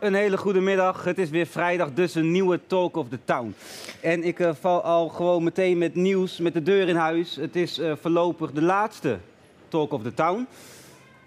Een hele goede middag. Het is weer vrijdag, dus een nieuwe Talk of the Town. En ik uh, val al gewoon meteen met nieuws, met de deur in huis. Het is uh, voorlopig de laatste Talk of the Town.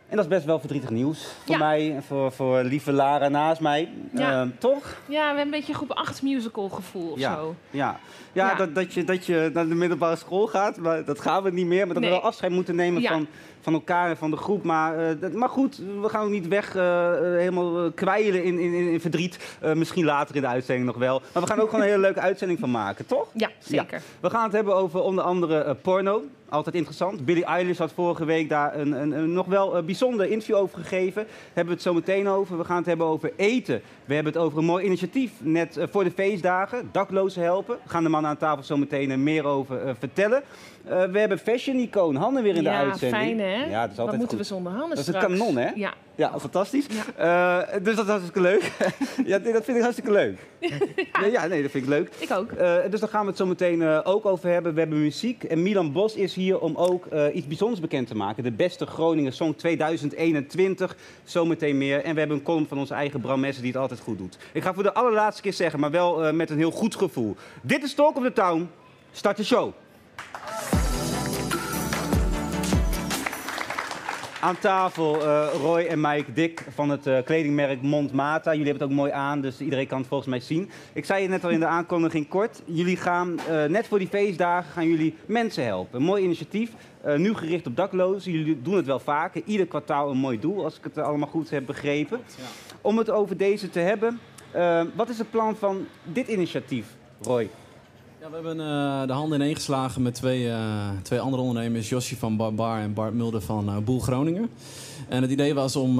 En dat is best wel verdrietig nieuws voor Ja. mij en voor, voor lieve Lara naast mij. Ja. Eh, toch? Ja, we hebben een beetje een groep 8 musical gevoel of Ja. zo. Ja, ja, Ja. Dat, dat, je, dat je naar de middelbare school gaat, maar dat gaan we niet meer. Maar dat Nee. we wel afscheid moeten nemen van, van elkaar en van de groep. Maar, eh, dat- maar goed, we gaan ook niet weg eh, eh, helemaal kwijlen in, in, in verdriet. Misschien later in de uitzending nog wel. Maar we gaan ook gewoon een hele leuke uitzending van maken, toch? Ja, zeker. We gaan het hebben over onder andere porno. Altijd interessant. Billie Eilish had vorige week daar een, een, een nog wel eh, bijzonder interview over gegeven. Hebben we het zo meteen over. We gaan het hebben over eten. We hebben het over een mooi initiatief net voor de feestdagen. Daklozen helpen. We gaan de man aan tafel zo meteen meer over vertellen. Eh, we hebben fashion icoon Hanne weer in de ja, uitzending. fijn hè? Ja, dat is Wat altijd moeten goed. we zonder handen Dat is een straks? kanon, hè? Ja. Ja, fantastisch. Eh, dus dat is hartstikke leuk. ja, dat vind ik hartstikke leuk. Nee, ja, nee, dat vind ik leuk. Ik ook. Eh, dus daar gaan we het zo meteen ook over hebben. We hebben muziek. En Milan Bos is hier om ook iets bijzonders bekend te maken. De beste Groningen Song 2021. Zometeen meer. En we hebben een column van onze eigen Bram Messen die het altijd goed doet. Ik ga voor de allerlaatste keer zeggen, maar wel met een heel goed gevoel. Dit is Talk of the Town. Start de show. Aan tafel eh, Roy en Mike Dik van het eh, kledingmerk Montmata. Jullie hebben het ook mooi aan, dus iedereen kan het volgens mij zien. Ik zei je net al in de aankondiging kort. Jullie gaan eh, net voor die feestdagen gaan jullie mensen helpen. Een mooi initiatief. nu gericht op daklozen. Jullie doen het wel vaker. Ieder kwartaal een mooi doel, als ik het allemaal goed heb begrepen. Om het over deze te hebben. wat is het plan van dit initiatief, Roy? Ja, we hebben eh, de handen ineen geslagen met twee, eh, twee andere ondernemers, Josje van Barbar en Bart Mulder van eh, Boel Groningen. En het idee was om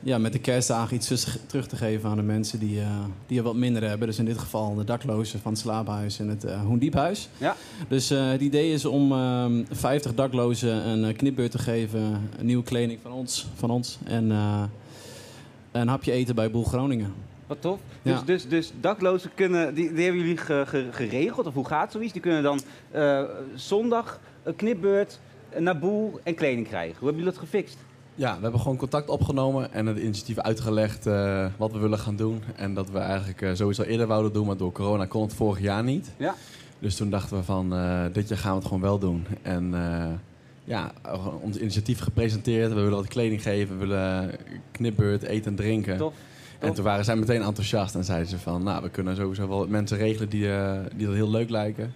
ja, met de kerstdagen iets terug te geven aan de mensen die, die er wat minder hebben. Dus in dit geval de daklozen van het slaaphuis en het Hoendiephuis. Ja. Dus het idee is om ehm 50 daklozen een knipbeurt te geven, een nieuwe kleding van ons, van ons en een hapje eten bij Boel Groningen. Wat tof. Ja. Dus, dus, dus daklozen kunnen, die, die hebben jullie ge- ge- geregeld, of hoe gaat zoiets? Die kunnen dan eh, zondag een knipbeurt naar boel en kleding krijgen. Hoe hebben jullie dat gefixt? Ja, we hebben gewoon contact opgenomen en het initiatief uitgelegd eh, wat we willen gaan doen. En dat we eigenlijk eh, sowieso eerder wouden doen, maar door corona kon het vorig jaar niet. Ja. Dus toen dachten we van, dit jaar gaan we het gewoon wel doen. En ja, ons initiatief gepresenteerd. We willen wat kleding geven, we willen knipbeurt, eten en drinken. Tof. En toen waren zij meteen enthousiast en zeiden ze van, nou, we kunnen sowieso wel mensen regelen die, eh, die dat heel leuk lijken.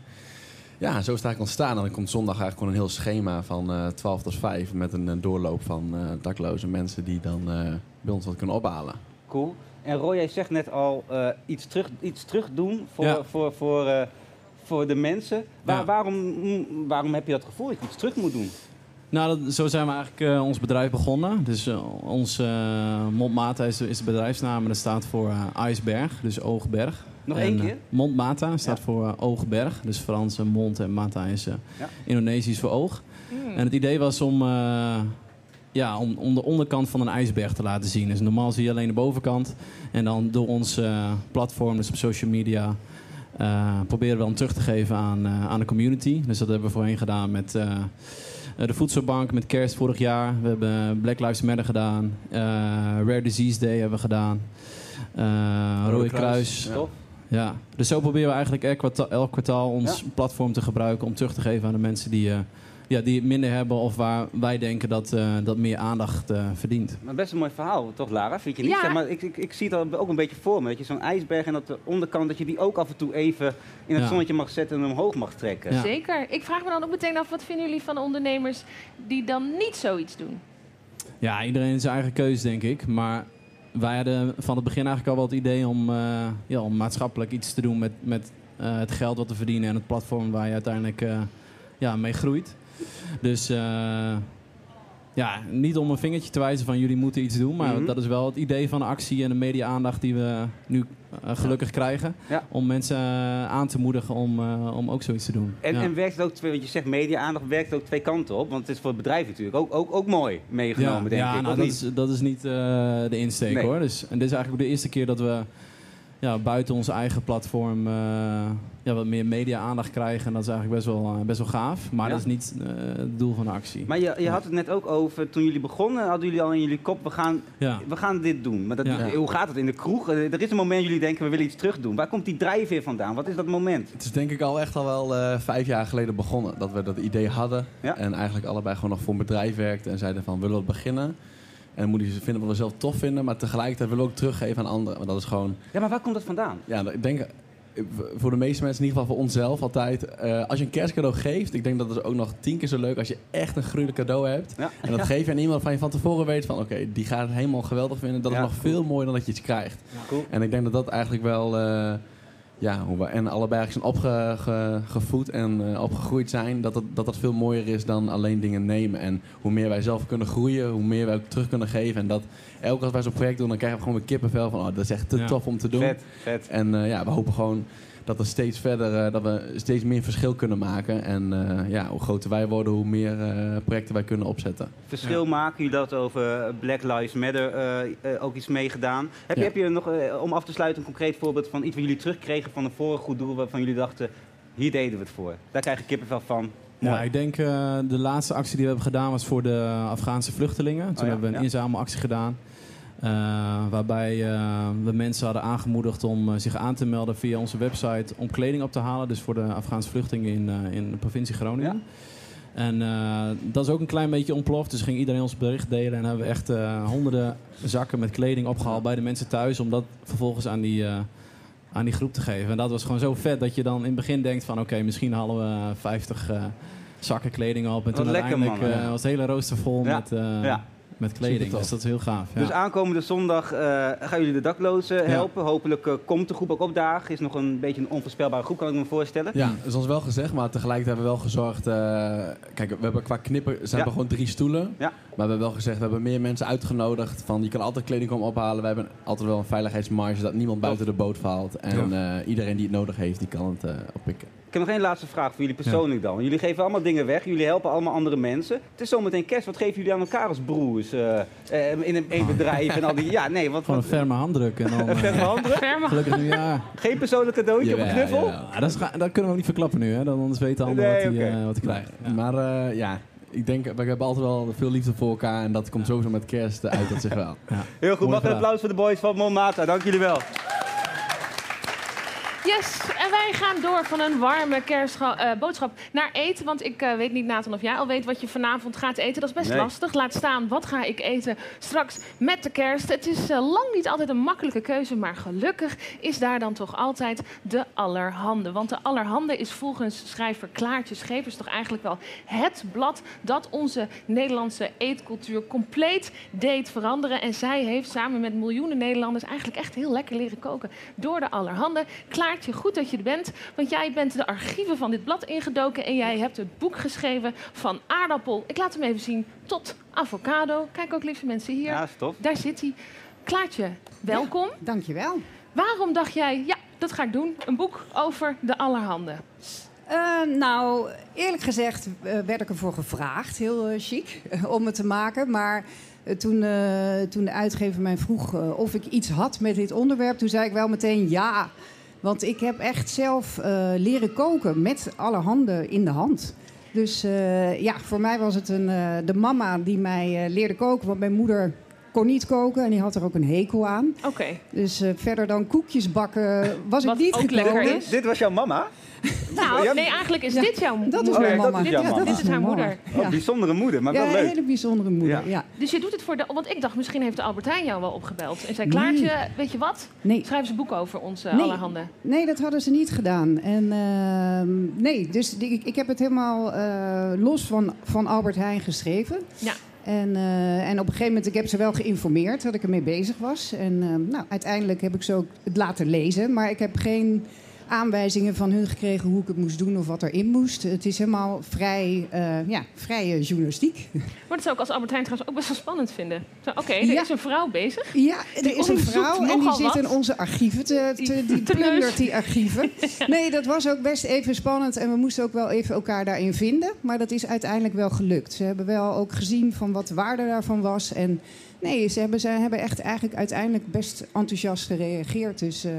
Ja, zo is het eigenlijk ontstaan. En dan komt zondag eigenlijk gewoon een heel schema van eh 12 tot 5 met een, een doorloop van eh, dakloze mensen die dan eh, bij ons wat kunnen ophalen. Cool. En Roy, jij zegt net al eh, iets, terug, iets terug doen voor, Ja. voor, voor, eh, voor de mensen. Waar, Ja. waarom, mm, waarom heb je dat gevoel dat je iets terug moet doen? Nou, dat, zo zijn we eigenlijk eh, ons bedrijf begonnen. Dus eh, ons eh Montmata is, is de bedrijfsnaam en dat staat voor ijsberg, dus oogberg. Nog En, één keer? Montmata staat Ja. voor oogberg, dus Frans mond en mata is Ja. Indonesisch voor oog. Mm. En het idee was om, ja, om, om de onderkant van een ijsberg te laten zien. Dus normaal zie je alleen de bovenkant. En dan door ons platform, dus op social media, proberen we dan terug te geven aan, aan de community. Dus dat hebben we voorheen gedaan met de Voedselbank, met kerst vorig jaar. We hebben Black Lives Matter gedaan. Eh, Rare Disease Day hebben we gedaan. Eh Rode Kruis. Ja. Ja, dus zo proberen we eigenlijk elk kwartaal, elk kwartaal ons platform te gebruiken om terug te geven aan de mensen die, eh, ja, die het minder hebben of waar wij denken dat, eh, dat meer aandacht eh, verdient. Maar best een mooi verhaal, toch Lara? Vind je niet? Ja. Zeg maar ik, ik, ik zie het ook een beetje voor me. Dat je zo'n ijsberg en dat de onderkant, dat je die ook af en toe even in het Ja. zonnetje mag zetten en omhoog mag trekken. Ja. Zeker. Ik vraag me dan ook meteen af, wat vinden jullie van ondernemers die dan niet zoiets doen? Ja, iedereen zijn eigen keuze, denk ik. Maar wij hadden van het begin eigenlijk al wel het idee om, eh, ja, om maatschappelijk iets te doen met, met eh, het geld wat we verdienen en het platform waar je uiteindelijk eh, ja, mee groeit. Dus eh, ja, niet om een vingertje te wijzen van jullie moeten iets doen. Maar Mhm. dat is wel het idee van de actie en de media-aandacht die we nu eh, gelukkig krijgen. Ja. Om mensen eh, aan te moedigen om, om ook zoiets te doen. En, ja. en werkt het ook, twee, want je zegt media-aandacht, werkt het ook twee kanten op? Want het is voor het bedrijf natuurlijk ook, ook, ook mooi meegenomen, denk ik. nou, dat, niet? is, dat is niet de insteek Nee. hoor. Dus, en dit is eigenlijk ook de eerste keer dat we ja, buiten ons eigen platform eh, ja, wat meer media-aandacht krijgen. En dat is eigenlijk best wel, eh, best wel gaaf. Maar Ja. dat is niet eh, het doel van de actie. Maar je, je had het net ook over, toen jullie begonnen, hadden jullie al in jullie kop, we gaan, ja. we gaan dit doen. Maar dat, Ja. hoe gaat het in de kroeg? Er is een moment jullie denken, we willen iets terug doen. Waar komt die drijfveer vandaan? Wat is dat moment? Het is denk ik al echt al wel eh, vijf jaar geleden begonnen. Dat we dat idee hadden. Ja. En eigenlijk allebei gewoon nog voor een bedrijf werkten. En zeiden van, willen we beginnen? En dan moet je vinden wat we zelf tof vinden. Maar tegelijkertijd willen we ook teruggeven aan anderen. Want dat is gewoon... Ja, maar waar komt dat vandaan? Ja, ik denk... Voor de meeste mensen, in ieder geval voor onszelf altijd. eh, als je een kerstcadeau geeft, ik denk dat het ook nog tien keer zo leuk als je echt een gruwelijk cadeau hebt. Ja. En dat geef je aan iemand van je van tevoren weet van oké, die gaat het helemaal geweldig vinden. Dat Ja, is nog cool. veel mooier dan dat je iets krijgt. Cool. En ik denk dat dat eigenlijk wel, eh, ja, hoe we en allebei eigenlijk zijn opgevoed en eh, opgegroeid zijn, dat, dat, dat dat veel mooier is dan alleen dingen nemen. En hoe meer wij zelf kunnen groeien, hoe meer wij ook terug kunnen geven. En dat elke als wij zo'n project doen, dan krijgen we gewoon weer kippenvel van, oh, dat is echt te Ja. tof om te doen. Vet, vet. En eh, ja, we hopen gewoon dat we steeds verder, eh, dat we steeds meer verschil kunnen maken. En eh, ja, hoe groter wij worden, hoe meer eh, projecten wij kunnen opzetten. Verschil maken, jullie dat over Black Lives Matter ook iets meegedaan. Heb, je, Ja. heb je nog, om af te sluiten, een concreet voorbeeld van iets wat jullie terugkregen van een vorig goed doel waarvan jullie dachten, hier deden we het voor. Daar krijg ik kippenvel van. Ja, ik denk uh, de laatste actie die we hebben gedaan was voor de Afghaanse vluchtelingen. Toen Oh ja, hebben we een ja. inzamelactie gedaan. Uh, waarbij uh, we mensen hadden aangemoedigd om uh, zich aan te melden via onze website om kleding op te halen. Dus voor de Afghaanse vluchtelingen in, in de provincie Groningen. Ja. En dat is ook een klein beetje ontploft. Dus ging iedereen ons bericht delen. En hebben we echt honderden zakken met kleding opgehaald bij de mensen thuis. Om dat vervolgens aan die, aan die groep te geven. En dat was gewoon zo vet dat je dan in het begin denkt van... oké, okay, misschien halen we 50 zakken kleding op. En toen lekker, uiteindelijk man, ja. was het hele rooster vol ja. met... ja met kleding. Dus dat is heel gaaf. Ja. Dus aankomende zondag uh, gaan jullie de daklozen helpen. Ja. Hopelijk uh, komt de groep ook opdagen. Is nog een beetje een onvoorspelbare groep, kan ik me voorstellen. Ja, dat is ons wel gezegd, maar tegelijkertijd hebben we wel gezorgd. Uh, kijk, we hebben qua knippen zijn ja. we gewoon drie stoelen. Ja. Maar we hebben wel gezegd, we hebben meer mensen uitgenodigd. Van je kan altijd kleding komen ophalen. We hebben altijd wel een veiligheidsmarge dat niemand buiten de boot valt. En iedereen die het nodig heeft, die kan het oppikken. Ik heb nog één laatste vraag voor jullie persoonlijk dan. Jullie geven allemaal dingen weg. Jullie helpen allemaal andere mensen. Het is zometeen kerst. Wat geven jullie aan elkaar als broers? Uh, uh, in een, een bedrijf en al die... Ja, nee, wat... Gewoon een ferme handdruk. En dan, een ferme handdruk? Gelukkig nieuwjaar. Geen persoonlijk cadeautje jawel, of een knuffel? Ja, dat, is, dat, kunnen we ook niet verklappen nu, hè. Dan anders weten anderen nee, wat hij okay. uh, krijgt. Ja. Maar uh, ja, ik denk, we hebben altijd wel veel liefde voor elkaar. En dat komt sowieso met kerst uit dat zich wel. Ja. Heel goed. Mag een applaus voor de boys van Monmata. Dank jullie wel. Yes, en wij gaan door van een warme kerstboodschap uh, naar eten. Want ik uh, weet niet, Nathan, of jij al weet wat je vanavond gaat eten. Dat is best nee. lastig. Laat staan, wat ga ik eten straks met de kerst? Het is uh, lang niet altijd een makkelijke keuze, maar gelukkig is daar dan toch altijd de Allerhande. Want de Allerhande is volgens schrijver Klaartje Schepers toch eigenlijk wel het blad dat onze Nederlandse eetcultuur compleet deed veranderen. En zij heeft samen met miljoenen Nederlanders eigenlijk echt heel lekker leren koken door de Allerhande. Klaartje, goed dat je er bent, want jij bent de archieven van dit blad ingedoken en jij hebt het boek geschreven van aardappel. Ik laat hem even zien tot avocado. Kijk ook, lieve mensen, hier. Ja, stof. Daar zit hij. Klaartje, welkom. Ja, dankjewel. Waarom dacht jij, ja, dat ga ik doen, een boek over de allerhande? Uh, nou, eerlijk gezegd uh, werd ik ervoor gevraagd, heel uh, chic, om het te maken. Maar toen, toen de uitgever mij vroeg of ik iets had met dit onderwerp, toen zei ik wel meteen ja. Want ik heb echt zelf uh, leren koken met alle handen in de hand. Dus uh, ja, voor mij was het een, uh, de mama die mij leerde koken. Want mijn moeder kon niet koken en die had er ook een hekel aan. Oké. Okay. Dus verder dan koekjes bakken was Wat ik niet ook gekomen. lekker is. Dit was jouw mama? Nou, nee, eigenlijk is ja, dit jouw moeder. Dat is oh, mijn ja, mama. Is, ja, dit is haar moeder. Oh, ja. bijzondere moeder, maar ja, wel leuk. een hele bijzondere moeder, ja. Dus je doet het voor de... Want ik dacht, misschien heeft de Albertijn jou wel opgebeld. En zei, Klaartje, nee. weet je wat? Nee. Schrijf eens een boek over ons uh, nee. allerhande. Nee, dat hadden ze niet gedaan. En uh, nee, dus die, ik, ik heb het helemaal uh, los van, van Albert Heijn geschreven. Ja. En, uh, en op een gegeven moment, ik heb ze wel geïnformeerd dat ik ermee bezig was. En uh, nou, uiteindelijk heb ik ze ook het laten lezen. Maar ik heb geen aanwijzingen van hun gekregen hoe ik het moest doen of wat erin moest. Het is helemaal vrij, eh, ja, vrije journalistiek. Maar dat zou ik als Albert Heijn trouwens ook best wel spannend vinden. Oké, er Ja. is een vrouw bezig. Ja, er is een vrouw en die zit wat. in onze archieven te, te die plundert die archieven. Nee, dat was ook best even spannend en we moesten ook wel even elkaar daarin vinden. Maar dat is uiteindelijk wel gelukt. Ze hebben wel ook gezien van wat de waarde daarvan was. En nee, ze hebben, ze hebben echt eigenlijk uiteindelijk best enthousiast gereageerd. Dus eh,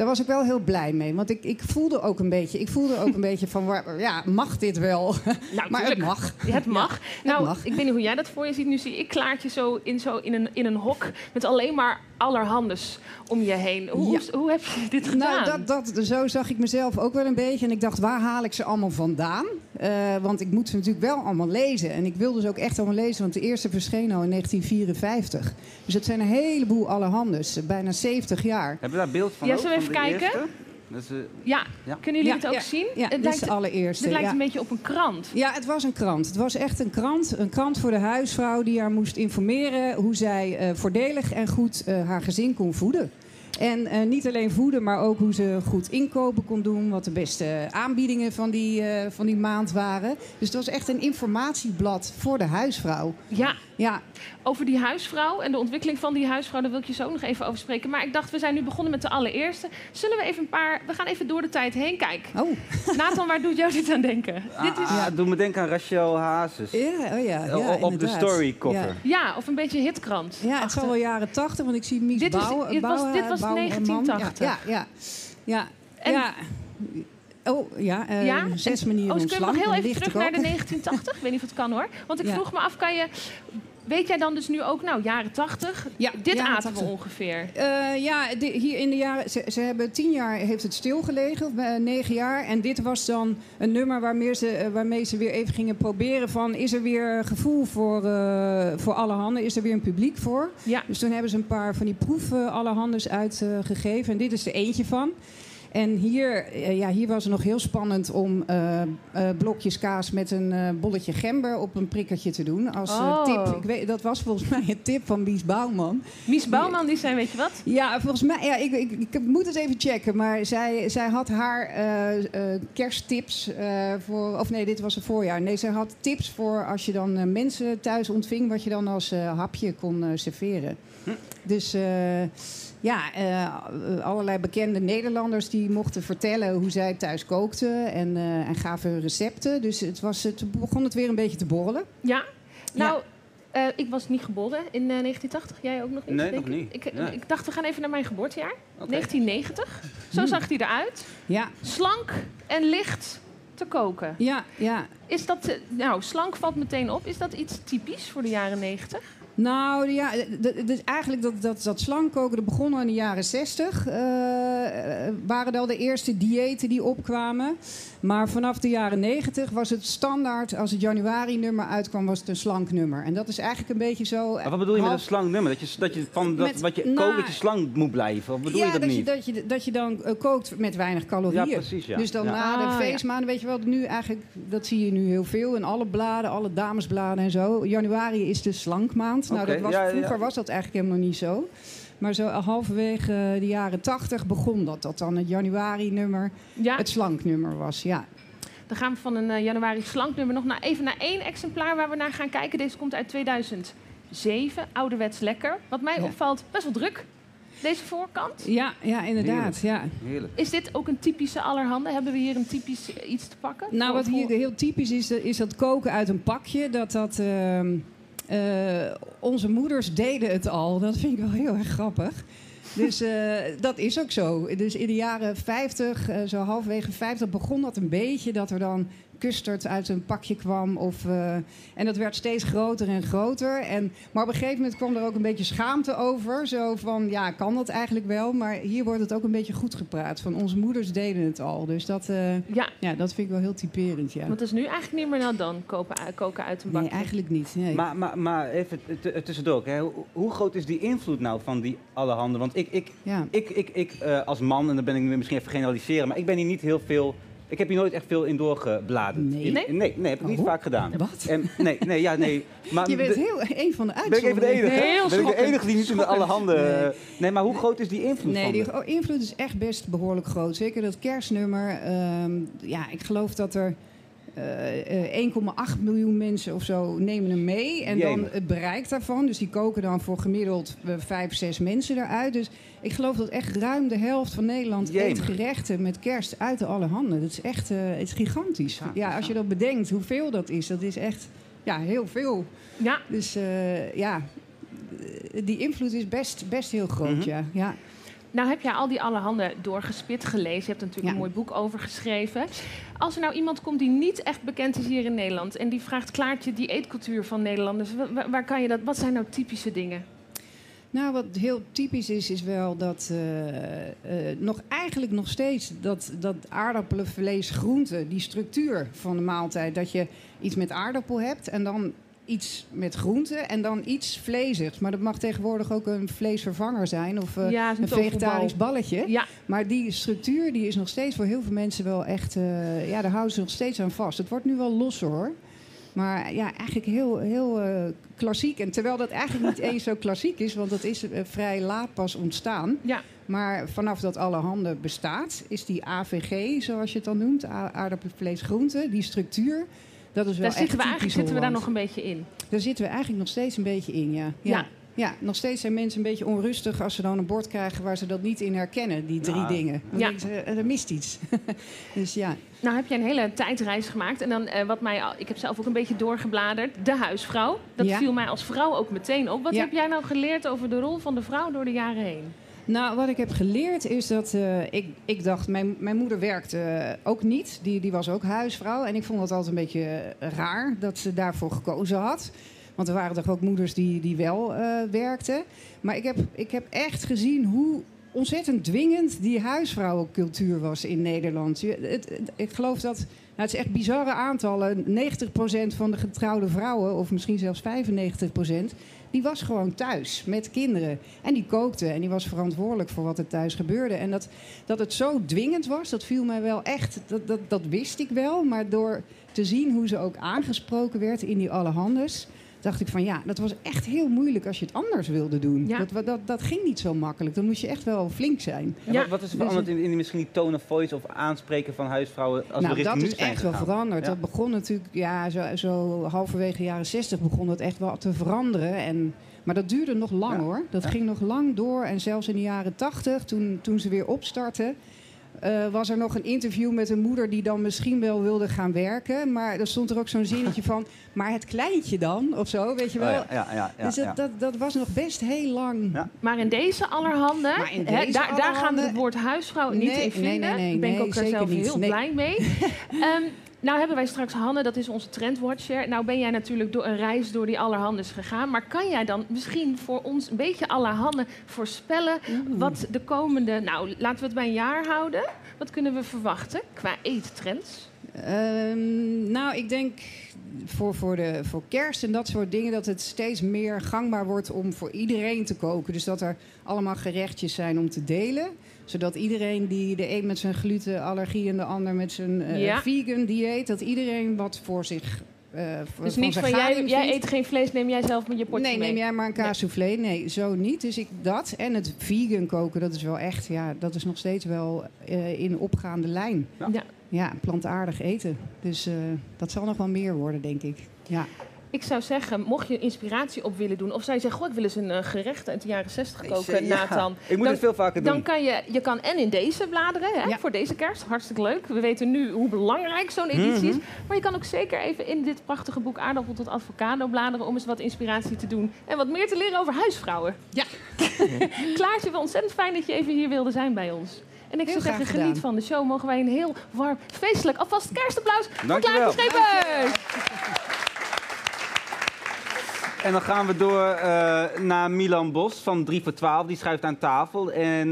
daar was ik wel heel blij mee. Want ik, ik voelde ook een beetje, ik voelde ook een beetje van, waar- ja, mag dit wel? Nou, maar het mag. Ja, het mag. nou, mag. ik weet niet hoe jij dat voor je ziet. Nu zie ik Klaartje zo in, zo in, een, in een hok met alleen maar allerhandes om je heen. Hoe, Ja. hoe, hoe heb je dit gedaan? Nou, dat, dat, zo zag ik mezelf ook wel een beetje. En ik dacht, waar haal ik ze allemaal vandaan? Eh, want ik moet ze natuurlijk wel allemaal lezen. En ik wilde ze ook echt allemaal lezen, want de eerste verscheen al in 1954. Dus het zijn een heleboel allerhandes, bijna 70 jaar. Hebben we daar beeld van Ja, ook, zullen we van even kijken? eerste? Dat is, eh, Ja, Ja. kunnen jullie Ja, het ook ja, zien? Ja, het dit lijkt, is de allereerste. dit lijkt ja. een beetje op een krant. Ja, het was een krant. Het was echt een krant. Een krant voor de huisvrouw die haar moest informeren hoe zij eh, voordelig en goed eh, haar gezin kon voeden. En eh, niet alleen voeden, maar ook hoe ze goed inkopen kon doen. Wat de beste aanbiedingen van die, eh, van die maand waren. Dus het was echt een informatieblad voor de huisvrouw. Ja, Ja, over die huisvrouw en de ontwikkeling van die huisvrouw, daar wil ik je zo ook nog even over spreken. Maar ik dacht, we zijn nu begonnen met de allereerste. Zullen we even een paar. We gaan even door de tijd heen. Kijk, oh. Nathan, waar doet jou dit aan denken? dit is. ah, Doe me denken aan Rachel Hazes. Ja, oh ja, ja op de inderdaad. story cover. Ja. Ja, of een beetje hitkrant. Ja, het zal wel jaren 80, want ik zie Mies Dit is- Bouw, dit was- was Bouw- 1980. Ja, ja, ja. En- ja. Oh, ja. eh, Ja? Zes En- manieren Oh, dus kun je nog heel en even terug te naar de koken. 1980? Ik weet niet of het kan hoor. Want ik Ja. vroeg me af, kan je... Weet jij dan dus nu ook, nou, jaren 80? Ja, Dit jaren aten we 80. ongeveer. Eh, ja, hier in de jaren. Ze, ze hebben tien jaar heeft het stilgelegen, eh, negen jaar. En dit was dan een nummer waarmee ze, eh, waarmee ze weer even gingen proberen van... is er weer gevoel voor, voor alle handen? Is er weer een publiek voor? Ja. Dus toen hebben ze een paar van die proef eh, alle handels uitgegeven. en dit is er eentje van. En hier, eh, ja, hier was het nog heel spannend om eh, eh, blokjes kaas met een eh, bolletje gember op een prikkertje te doen. Als Oh. tip. Ik weet, dat was volgens mij een tip van Bies Bouwman. Mies Bouwman, die zei, weet je wat? Ja, volgens mij, ja, ik, ik, ik moet het even checken. Maar zij, zij had haar eh, eh, kersttips eh, voor. Of nee, dit was een voorjaar. Nee, zij had tips voor als je dan mensen thuis ontving. wat je dan als eh, hapje kon eh, serveren. Dus. Ja, eh, allerlei bekende Nederlanders die mochten vertellen hoe zij thuis kookten en, eh, en gaven hun recepten. Dus het was, het begon het weer een beetje te borrelen. Ja. Nou, eh, ik was niet geboren in eh, 1980. Jij ook nog niet? Nee, nog ik? niet. Ik, ik dacht, we gaan even naar mijn geboortejaar. Oké. 1990. Zo zag die eruit. Ja, Slank en licht te koken. ja, ja. Is dat, nou, slank valt meteen op. Is dat iets typisch voor de jaren 90? Nou ja, d- d- d- eigenlijk dat, dat, dat slankkoken, dat begon al in de jaren 60. eh, waren al de eerste diëten die opkwamen. Maar vanaf de jaren 90 was het standaard, als het januari-nummer uitkwam, was het een slank nummer. En dat is eigenlijk een beetje zo... Maar wat bedoel je met een slank nummer? Dat je, dat je van dat, Met- wat je nou, kookt, dat je slank moet blijven? Of bedoel ja, je dat, dat, niet? Je, dat, je, dat je dan eh, kookt met weinig calorieën. Ja, precies, ja. Dus dan Ja. na Ah, de ja. feestmaanden, weet je wel, nu eigenlijk, dat zie je nu heel veel in alle bladen, alle damesbladen en zo. Januari is de slankmaand. Nou, dat was, ja, ja. vroeger was dat eigenlijk helemaal niet zo. Maar zo halverwege de jaren tachtig begon dat, dat dan het januari-nummer Ja, het slanknummer was. Ja. dan gaan we van een eh, januari slanknummer nog naar, even naar één exemplaar waar we naar gaan kijken. Deze komt uit 2007, ouderwets lekker. Wat mij Ja. opvalt, best wel druk. Deze voorkant. Ja, ja, inderdaad. Ja. Heerlijk. Is dit ook een typische allerhande? Hebben we hier een typisch iets te pakken? Nou, Voor- wat hier voor- heel typisch is, is dat koken uit een pakje. Dat dat. ehm, eh, onze moeders deden het al. Dat vind ik wel heel erg grappig. Dus eh, dat is ook zo. Dus in de jaren 50, eh, zo halverwege 50, begon dat een beetje. Dat er dan custard uit een pakje kwam. Of, eh, en dat werd steeds groter en groter. En, maar op een gegeven moment kwam er ook een beetje schaamte over. Zo van, ja, kan dat eigenlijk wel? Maar hier wordt het ook een beetje goed gepraat. Van onze moeders deden het al. Dus dat, eh, Ja, ja, dat vind ik wel heel typerend, ja. want het is nu eigenlijk niet meer nou dan kopen, koken uit een bakje. Nee, eigenlijk niet. Nee. Maar, maar, maar even tussendoor, hè. Hoe, groot is die invloed nou van die allerhande? Want ik, ik, ja. ik, ik, ik eh, als man, en dan ben ik nu misschien even generaliseren, maar ik ben hier niet heel veel Ik heb hier nooit echt veel in doorgebladerd. Nee? In- Nee? Nee, nee, heb ik niet Oh. vaak gedaan. Wat? En, nee, nee, ja, nee. Maar Je bent heel een van de ben ik even de uitzonderingen. enige? Heel ben ik de schokkend. enige die niet in de alle handen... Nee. Maar hoe groot is die invloed Nee, die oh, invloed is echt best behoorlijk groot. Zeker dat kerstnummer. ehm, ja, ik geloof dat er eh, eh, 1,8 miljoen mensen of zo nemen hem mee. En dan het bereik daarvan. Dus die koken dan voor gemiddeld eh, vijf, zes mensen eruit. Dus ik geloof dat echt ruim de helft van Nederland eet gerechten met kerst uit de alle handen. Dat is echt eh, het is gigantisch. Ja, Ja, als je dat bedenkt, hoeveel dat is, dat is echt ja, heel veel. Ja, Dus eh, ja, eh, die invloed is best, best heel groot, Mhm. ja. ja. Nou heb jij al die allerhande doorgespit gelezen. Je hebt er natuurlijk Ja. een mooi boek over geschreven. Als er nou iemand komt die niet echt bekend is hier in Nederland... en die vraagt, Klaartje, die eetcultuur van Nederlanders... wa- wa- waar, kan je dat, wat zijn nou typische dingen? Nou, wat heel typisch is, is wel dat eh, eh, nog eigenlijk nog steeds dat, dat aardappelen, vlees, groenten, die structuur van de maaltijd, dat je iets met aardappel hebt en dan iets met groenten en dan iets vleesigs. Maar dat mag tegenwoordig ook een vleesvervanger zijn of eh, ja, een vegetarisch balletje. Ja, Maar die structuur die is nog steeds voor heel veel mensen wel echt... eh, ja, daar houden ze nog steeds aan vast. Het wordt nu wel losser hoor. Maar ja, eigenlijk heel, heel eh, klassiek. En terwijl dat eigenlijk niet eens zo klassiek is... want dat is vrij laat pas ontstaan. ja. Maar vanaf dat Allerhande bestaat... is die AVG, zoals je het dan noemt... a- aardappelen, vlees, groenten, die structuur... Dat is wel Daar echt zitten we eigenlijk zitten we daar nog een beetje in. Daar zitten we eigenlijk nog steeds een beetje in, ja. Ja. ja. Ja, nog steeds zijn mensen een beetje onrustig als ze dan een bord krijgen waar ze dat niet in herkennen, die drie Ja. dingen. Dan Ja. denken ze, eh, er mist iets. dus ja. Nou heb je een hele tijdreis gemaakt. En dan eh, wat mij, al- ik heb zelf ook een beetje doorgebladerd. De huisvrouw. Dat Ja. viel mij als vrouw ook meteen op. Wat Ja. heb jij nou geleerd over de rol van de vrouw door de jaren heen? Nou, wat ik heb geleerd is dat eh, ik, ik dacht, mijn, mijn moeder werkte eh, ook niet. Die, die was ook huisvrouw. En ik vond het altijd een beetje eh, raar dat ze daarvoor gekozen had. Want er waren toch ook moeders die, die wel werkten. Maar ik heb, ik heb echt gezien hoe ontzettend dwingend die huisvrouwencultuur was in Nederland. Ik geloof dat, het is echt bizarre aantallen. 90% van de getrouwde vrouwen, of misschien zelfs 95%, die was gewoon thuis met kinderen. En die kookte en die was verantwoordelijk voor wat er thuis gebeurde. En dat, dat het zo dwingend was, dat viel mij wel echt, dat, dat, dat wist ik wel. Maar door te zien hoe ze ook aangesproken werd in die allehandes dacht ik van ja, dat was echt heel moeilijk als je het anders wilde doen. Ja. Dat, dat, dat ging niet zo makkelijk. Dan moest je echt wel flink zijn. Ja. wat, wat is er veranderd in, in misschien die tone of voice of aanspreken van huisvrouwen als nou, dat nu is zijn echt wel veranderd. Ja. Dat begon natuurlijk, ja, zo, zo halverwege de jaren 60 begon dat echt wel te veranderen. En, maar dat duurde nog lang Ja. hoor. Dat Ja. ging nog lang door. En zelfs in de jaren 80, toen, toen ze weer opstartten, eh, was er nog een interview met een moeder die dan misschien wel wilde gaan werken. Maar er stond er ook zo'n zinnetje van, maar het kleintje dan, of zo, weet je Oh, wel. ja, ja, ja, ja, dus dat, ja. dat, dat was nog best heel lang. Ja. Maar in deze allerhande, Maar in hè, deze daar, daar gaan we het woord huisvrouw niet Nee, in vinden. nee, nee, nee, Daar ben ik ook er zeker zelf niet. heel Nee. blij mee. Ehm, nou hebben wij straks Hanne, dat is onze trendwatcher. Nou ben jij natuurlijk door een reis door die allerhandes gegaan. Maar kan jij dan misschien voor ons een beetje allerhande voorspellen... wat de komende, nou laten we het bij een jaar houden. Wat kunnen we verwachten qua eettrends? Ehm, nou, ik denk voor, voor, de, voor kerst en dat soort dingen dat het steeds meer gangbaar wordt om voor iedereen te koken. Dus dat er allemaal gerechtjes zijn om te delen. Zodat iedereen die de een met zijn glutenallergie en de ander met zijn eh, Ja. vegan dieet, dat iedereen wat voor zich. voor- Dus zijn van jij, jij eet geen vlees, neem jij zelf met je potje Nee, mee. neem jij maar een kaas soufflé. Nee, zo niet. Dus ik dat. En het vegan koken, dat is wel echt, ja, dat is nog steeds wel eh, in opgaande lijn. Ja. Ja, plantaardig eten. Dus dat zal nog wel meer worden, denk ik. Ja. Ik zou zeggen, mocht je inspiratie op willen doen... of zou je zeggen, goh, ik wil eens een eh, gerecht uit de jaren 60 koken, Ja, Nathan. Ik moet Dan- het veel vaker doen. Dan kan je, je kan en in deze bladeren, hè, Ja. voor deze kerst. Hartstikke leuk. We weten nu hoe belangrijk zo'n editie is. Mhm. Maar je kan ook zeker even in dit prachtige boek Aardappel tot Avocado bladeren... om eens wat inspiratie te doen. En wat meer te leren over huisvrouwen. Ja. Klaartje, wel ontzettend fijn dat je even hier wilde zijn bij ons. En ik zou zeggen, geniet gedaan. van de show. Mogen wij een heel warm, feestelijk, alvast kerstapplaus voor Dankjewel. Klaartje Schepers. En dan gaan we door eh, naar Milan Bos van 3 voor 12. Die schuift aan tafel. En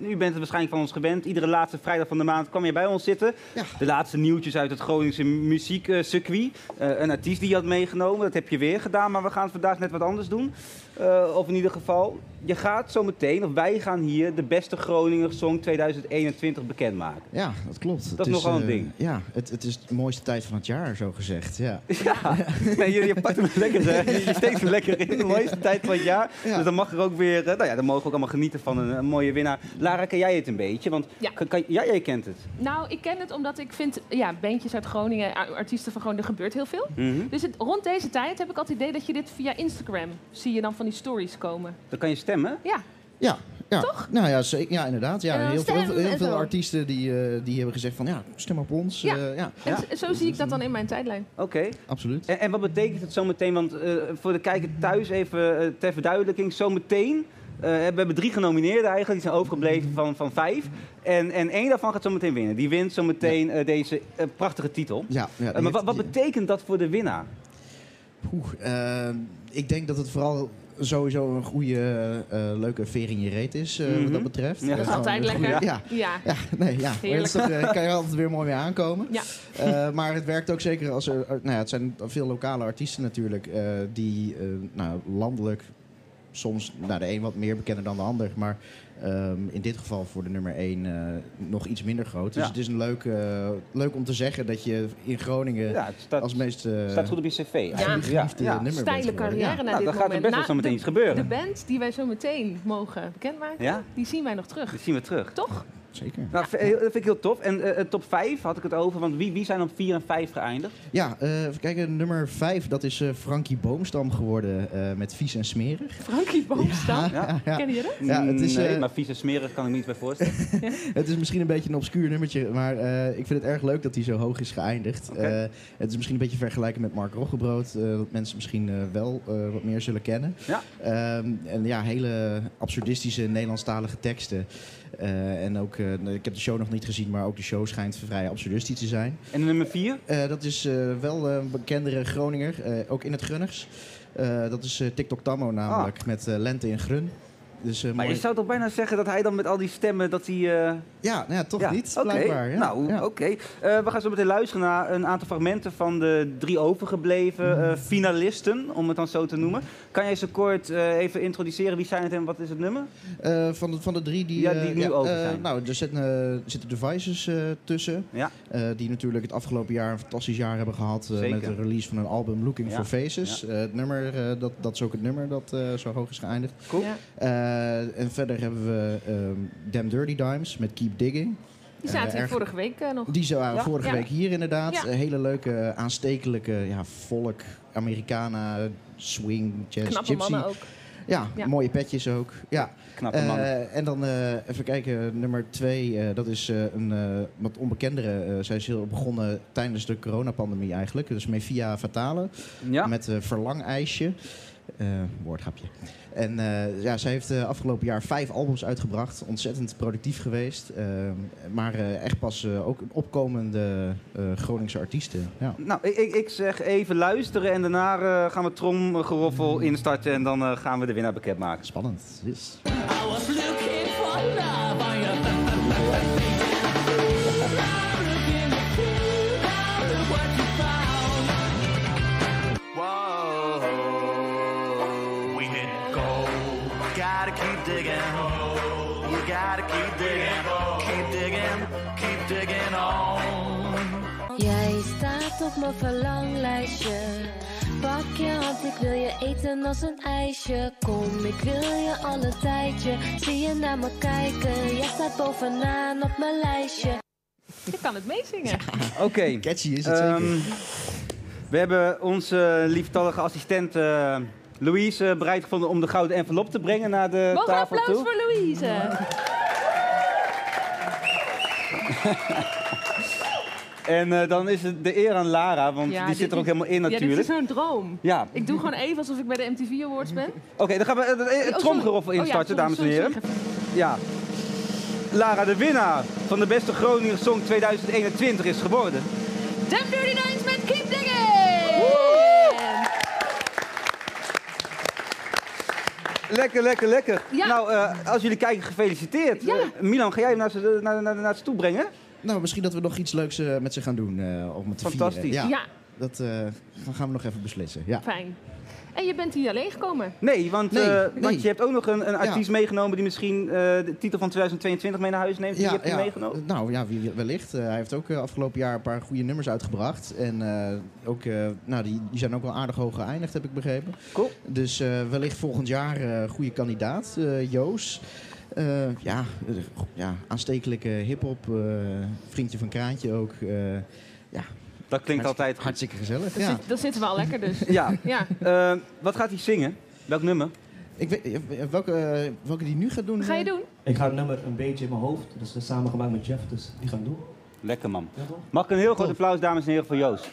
u bent het waarschijnlijk van ons gewend. Iedere laatste vrijdag van de maand kwam je bij ons zitten. Ja. De laatste nieuwtjes uit het Groningse muziekcircuit. Eh, een artiest die je had meegenomen. Dat heb je weer gedaan. Maar we gaan vandaag net wat anders doen. Eh, of in ieder geval, je gaat zo meteen, of wij gaan hier, de beste Groninger Song 2021 bekendmaken. Ja, dat klopt. Dat is nogal een eh, ding. Ja, het, het is de mooiste tijd van het jaar, zo gezegd. Ja. Ja, nee, je, je pakt hem lekker, hè. je steekt hem lekker in. De mooiste tijd van het jaar. Ja. Dus dan mag er ook weer, eh, nou ja, dan mogen we ook allemaal genieten van een, een mooie winnaar. Lara, ken jij het een beetje? Want Ja. kan, kan- ja, jij kent het. Nou, ik ken het omdat ik vind, ja, bandjes uit Groningen, artiesten van Groningen, er gebeurt heel veel. Mhm. Dus het, rond deze tijd heb ik altijd het idee dat je dit via Instagram zie je dan van die stories komen. Dan kan je stemmen. Ja, Ja, ja. Toch? Nou ja, zeker, ja inderdaad. Ja, heel, veel, heel, veel- heel artiesten die, eh, die hebben gezegd van ja, stem op ons. Ja. Eh, ja en Ja. zo zie ik dat dan in mijn tijdlijn. Oké. absoluut. En, en wat betekent het zometeen? Want eh, voor de kijker thuis even ter verduidelijking. Zometeen, eh, we hebben drie genomineerden eigenlijk. Die zijn overgebleven van, van vijf. En, en één daarvan gaat zometeen winnen. Die wint zometeen eh, deze prachtige titel. Ja, ja, maar heeft- wat, wat betekent dat voor de winnaar? Oeh, eh, ik denk dat het vooral sowieso een goede, eh, leuke veer in je reet is, eh, Mhm. wat dat betreft. Ja. Eh, Dat is altijd lekker. Ja, Ja. ja, nee, ja. Dat eh, kan je altijd weer mooi mee aankomen. Ja. Eh, maar het werkt ook zeker als er... eh, Nou ja, het zijn veel lokale artiesten natuurlijk... eh, die eh, nou, landelijk soms nou, de een wat meer bekender dan de ander... maar ehm, in dit geval voor de nummer 1 nog iets minder groot. Dus Ja. het is een leuk, eh, leuk om te zeggen dat je in Groningen... Ja, staat, als meest... eh, staat goed op je cv. Ja. Ja. nummer bent Steile carrière Ja. naar Nou, dit dan gaat er moment. best wel zo meteen de- iets gebeuren. De band die wij zo meteen mogen bekendmaken, Ja? die zien wij nog terug. Dat zien we terug. Toch? Zeker. Nou, dat vind ik heel tof. En eh, top 5 had ik het over, want wie, wie zijn op 4 en 5 geëindigd? Ja, eh, even kijken. Nummer 5, dat is eh Frankie Boomstam geworden eh, met Vies en Smerig. Frankie Boomstam. Ja. ja. Ken je dat? Ja, het is, nee, eh, maar vies en smerig kan ik me niet bij voorstellen. Het is misschien een beetje een obscuur nummertje, maar eh, ik vind het erg leuk dat hij zo hoog is geëindigd. Eh, het is misschien een beetje vergelijken met Mark Roggebrood, eh, dat mensen misschien eh, wel eh, wat meer zullen kennen. Ja. Ehm, en ja, hele absurdistische Nederlandstalige teksten. Eh, en ook, eh, ik heb de show nog niet gezien, maar ook de show schijnt vrij absurdistisch te zijn. En nummer 4? Eh, dat is wel een bekendere Groninger, ook in het Grunners. Dat is TikTok Tammo namelijk, met eh, Lente in Grun. Dus, eh, Maar mooi. je zou toch bijna zeggen dat hij dan met al die stemmen, dat hij... eh, Ja, nou ja, toch ja. niet, blijkbaar. Ja. Nou, Ja. oké. Eh, we gaan zo meteen luisteren naar een aantal fragmenten van de drie overgebleven Mhm. eh, finalisten, om het dan zo te noemen. Kan jij ze kort eh, even introduceren? Wie zijn het en wat is het nummer? Eh, van, de, van de drie die, Ja, eh, die nu over eh, zijn. nou, er zitten, eh, zitten devices tussen. Ja. eh, die natuurlijk het afgelopen jaar een fantastisch jaar hebben gehad. eh, met de release van een album Looking Ja. for Faces. Eh, het nummer, eh, dat, dat is ook het nummer dat eh, zo hoog is geëindigd. Cool. Eh, en verder hebben we ehm Damn Dirty Dimes met Keep Digging. Die zaten Eh, hier erg- vorige week eh, nog. Die waren Ja. vorige Ja. week hier inderdaad. Ja. Een hele leuke, aanstekelijke ja, volk, Americana, swing, jazz, Knappe gypsy. mannen ook. Ja, Ja. mooie petjes ook. Ja. Knappe man. Eh, en dan eh, even kijken, nummer twee, eh, dat is eh, een eh, wat onbekendere. eh, zij is heel begonnen tijdens de coronapandemie eigenlijk. Dus Mevia Fatale ja. met uh, Verlangijsje. Eh woordgrapje. En eh, ja, zij heeft eh, afgelopen jaar vijf albums uitgebracht. Ontzettend productief geweest. Maar eh, echt pas eh, ook een opkomende eh, Groningse artiesten. Ja. Nou, ik, ik, ik zeg even luisteren en daarna eh, gaan we tromgeroffel instarten en dan eh, gaan we de winnaar bekendmaken. Spannend. Yes. Whoa, op mijn verlanglijstje. Pak je hand, ik wil je eten als een ijsje. Kom, ik wil je al een tijdje. Zie je naar me kijken, jij staat bovenaan op mijn lijstje. Je kan het meezingen. Oké. Catchy is het Ehm, zeker. we hebben onze lieftallige assistent eh, Louise eh, bereid gevonden om de gouden envelop te brengen naar de Mogen tafel applaus toe. voor Louise? En eh, dan is het de eer aan Lara, want Ja, die zit er ook helemaal in Ja, dit natuurlijk. is zo'n droom. Ja, Ik doe gewoon even alsof ik bij de MTV Awards ben. oké, dan gaan we het Oh, sorry. tromgeroffel Oh ja, instarten, sorry, dames en heren. sorry. Ja. Lara, de winnaar van de beste Groninger Song 2021 is geworden. Damn Dirty Nines met Keep Digging! Lekker, lekker, lekker. Ja. Nou, eh, als jullie kijken, gefeliciteerd. Eh, Milan, ga jij hem naar ze, naar, naar, naar ze toe brengen? Nou, misschien dat we nog iets leuks eh, met ze gaan doen eh, om het te Fantastisch. vieren. Ja, Dat eh, gaan- gaan we nog even beslissen. Ja. fijn. En je bent hier alleen gekomen. Nee, want, Nee, eh, nee. want je hebt ook nog een, een Ja. artiest meegenomen die misschien eh, de titel van 2022 mee naar huis neemt. Die heb je meegenomen. Nou ja, wellicht. Eh, hij heeft ook eh, afgelopen jaar een paar goede nummers uitgebracht. En eh, ook, eh, nou, die, die zijn ook wel aardig hoog geëindigd, heb ik begrepen. Cool. Dus eh, wellicht volgend jaar eh goede kandidaat. eh, Joos. Eh, ja, ja, aanstekelijke hip-hop. eh, vriendje van Kraantje ook. eh, ja, Dat klinkt altijd goed. hartstikke gezellig. Dan, Ja. zit, zitten we al lekker dus. Ja. Ja. Wat gaat hij zingen? Welk nummer? Ik weet, welke, welke die nu gaat doen? Ga je doen? Ik ga het nummer een beetje in mijn hoofd. Dat is samengemaakt met Jeff, dus die gaan doen. Lekker man. Ja? Mag ik een heel groot applaus, dames en heren, voor Joost?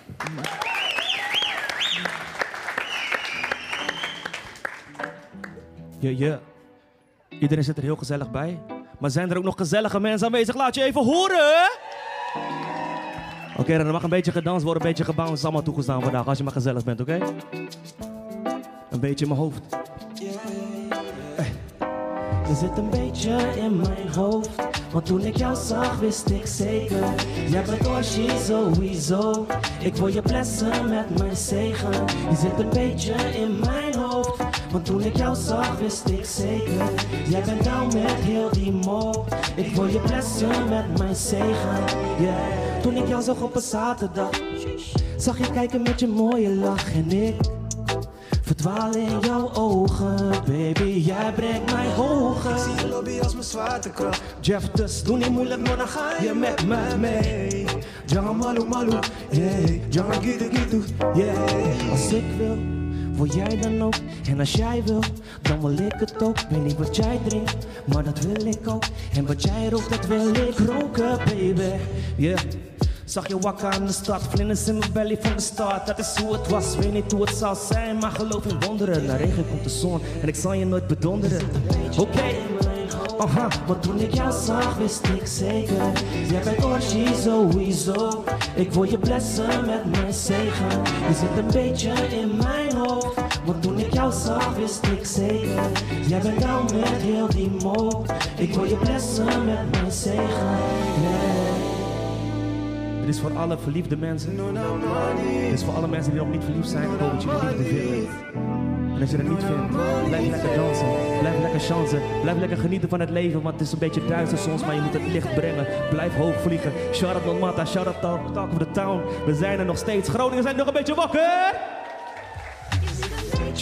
Ja, ja. Iedereen zit er heel gezellig bij. Maar zijn er ook nog gezellige mensen aanwezig? Laat je even horen! Oké, dan mag een beetje gedanst worden, een beetje gebouwd. is allemaal toegestaan vandaag, als je maar gezellig bent, oké? Een beetje in mijn hoofd. Je zit een beetje in mijn hoofd. Want toen ik jou zag, wist ik zeker. Jij bent Orshi sowieso. Ik wil je blessen met mijn zegen. Je zit een beetje in mijn hoofd. Want toen ik jou zag, wist ik zeker. Jij bent down met heel die mo. Ik wil je blessen met mijn zegen. Yeah. Toen ik jou zag op een zaterdag. Zag je kijken met je mooie lach en ik verdwaal in jouw ogen, baby. Jij brengt mij hoger. Ik zie je lobby als mijn zwaartekracht. Jeff, dus doe niet moeilijk, maar dan ga je met mij mee. Jangan malu malu, yeah. Jangan gitu gitu, yeah. Als ik wil, wil jij dan ook. En als jij wil, dan wil ik het ook. Weet niet wat jij drinkt, maar dat wil ik ook. En wat jij rookt, dat wil ik roken, baby. Yeah. Zag je wakker aan de stad, vlinders in mijn belly van de start. Dat is hoe het was, weet niet hoe het zal zijn, maar geloof in wonderen. Na regen komt de zon en ik zal je nooit bedonderen. Oké, aha, want toen ik jou zag, wist ik zeker. Jij bent Orshi sowieso. Ik wil je blessen met mijn zegen. Je zit een beetje in mijn. Want toen ik jou zag, wist ik zeker. Jij bent down met heel die mo. Ik wil je blessen met mijn zegen. Yeah. Dit is voor alle verliefde mensen. Dit is voor alle mensen die nog niet verliefd zijn. Ik hoop dat jullie liefde vinden. En als je dat niet vindt, blijf lekker dansen. Blijf lekker chansen. Blijf lekker genieten van het leven. Want het is een beetje duister soms, maar je moet het licht brengen. Blijf hoog vliegen. Shout out Dolmata, shout out Talk, Talk of the Town. We zijn er nog steeds. Groningen zijn nog een beetje wakker.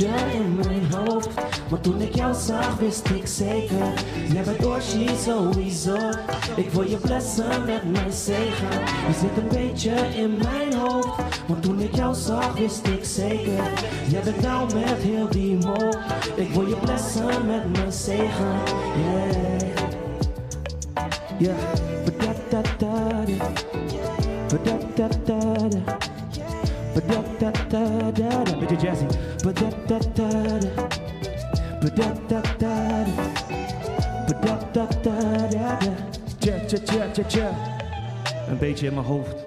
In mijn hoofd, maar toen ik jou zag wist ik zeker Jij bent Orshi sowieso. Ik wil je blessen met mijn zegen. Je zit een beetje in mijn hoofd. Want toen ik jou zag wist ik zeker Jij bent down met heel die mo Ik wil je blessen met mijn zegen. Yeah. Yeah. Ba-da-da-da-da-da. Beetje jazzy. Ba-da-da-da-da. Ba-da-da-da-da. Ba-da-da-da-da-da. Tja, tja, tja, tja, tja. Een beetje in mijn hoofd.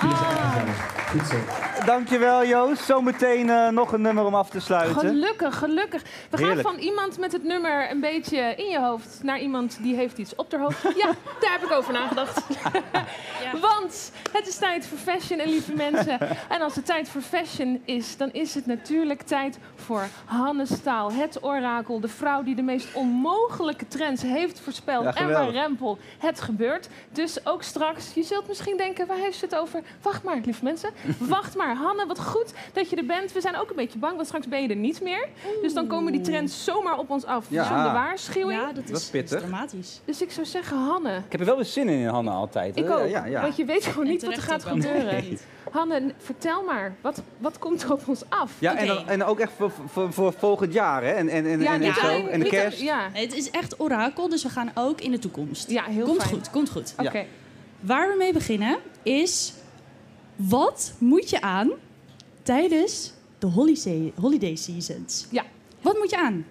Jullie zijn echt gezellig. Goed zo. Dankjewel Joost. Zometeen eh, nog een nummer om af te sluiten. Gelukkig, gelukkig. We Heerlijk. gaan van iemand met het nummer een beetje in je hoofd naar iemand die heeft iets op haar hoofd. Ja, daar heb ik over nagedacht. Want het is tijd voor fashion en lieve mensen. En als het tijd voor fashion is, dan is het natuurlijk tijd voor Hanne Staal. Het orakel, de vrouw die de meest onmogelijke trends heeft voorspeld. Ja, en waar. Rempel het gebeurt. Dus ook straks, je zult misschien denken, waar heeft ze het over? Wacht maar, lieve mensen. Wacht maar. Hanne, wat goed dat je er bent. We zijn ook een beetje bang, want straks ben je er niet meer. Dus dan komen die trends zomaar op ons af Ja. zonder waarschuwing. Ja, dat is, Dat is pittig. dramatisch. Dus ik zou zeggen, Hanne. Ik heb er wel weer zin in, in Hanne altijd. Ik ook. Ja, ja. Want je weet gewoon niet wat er gaat gebeuren. Nee. Hanne, vertel maar. Wat, wat komt er op ons af? Ja, en, dan, en ook echt voor, voor, voor volgend jaar, hè? En, en, en, Ja, en, zo. En de kerst. ja, Het is echt orakel, dus we gaan ook in de toekomst. ja, heel komt fijn. goed, komt goed. Oké. Ja. Waar we mee beginnen is... Wat moet je aan tijdens de holiday, holiday seasons? Ja. Wat moet je aan?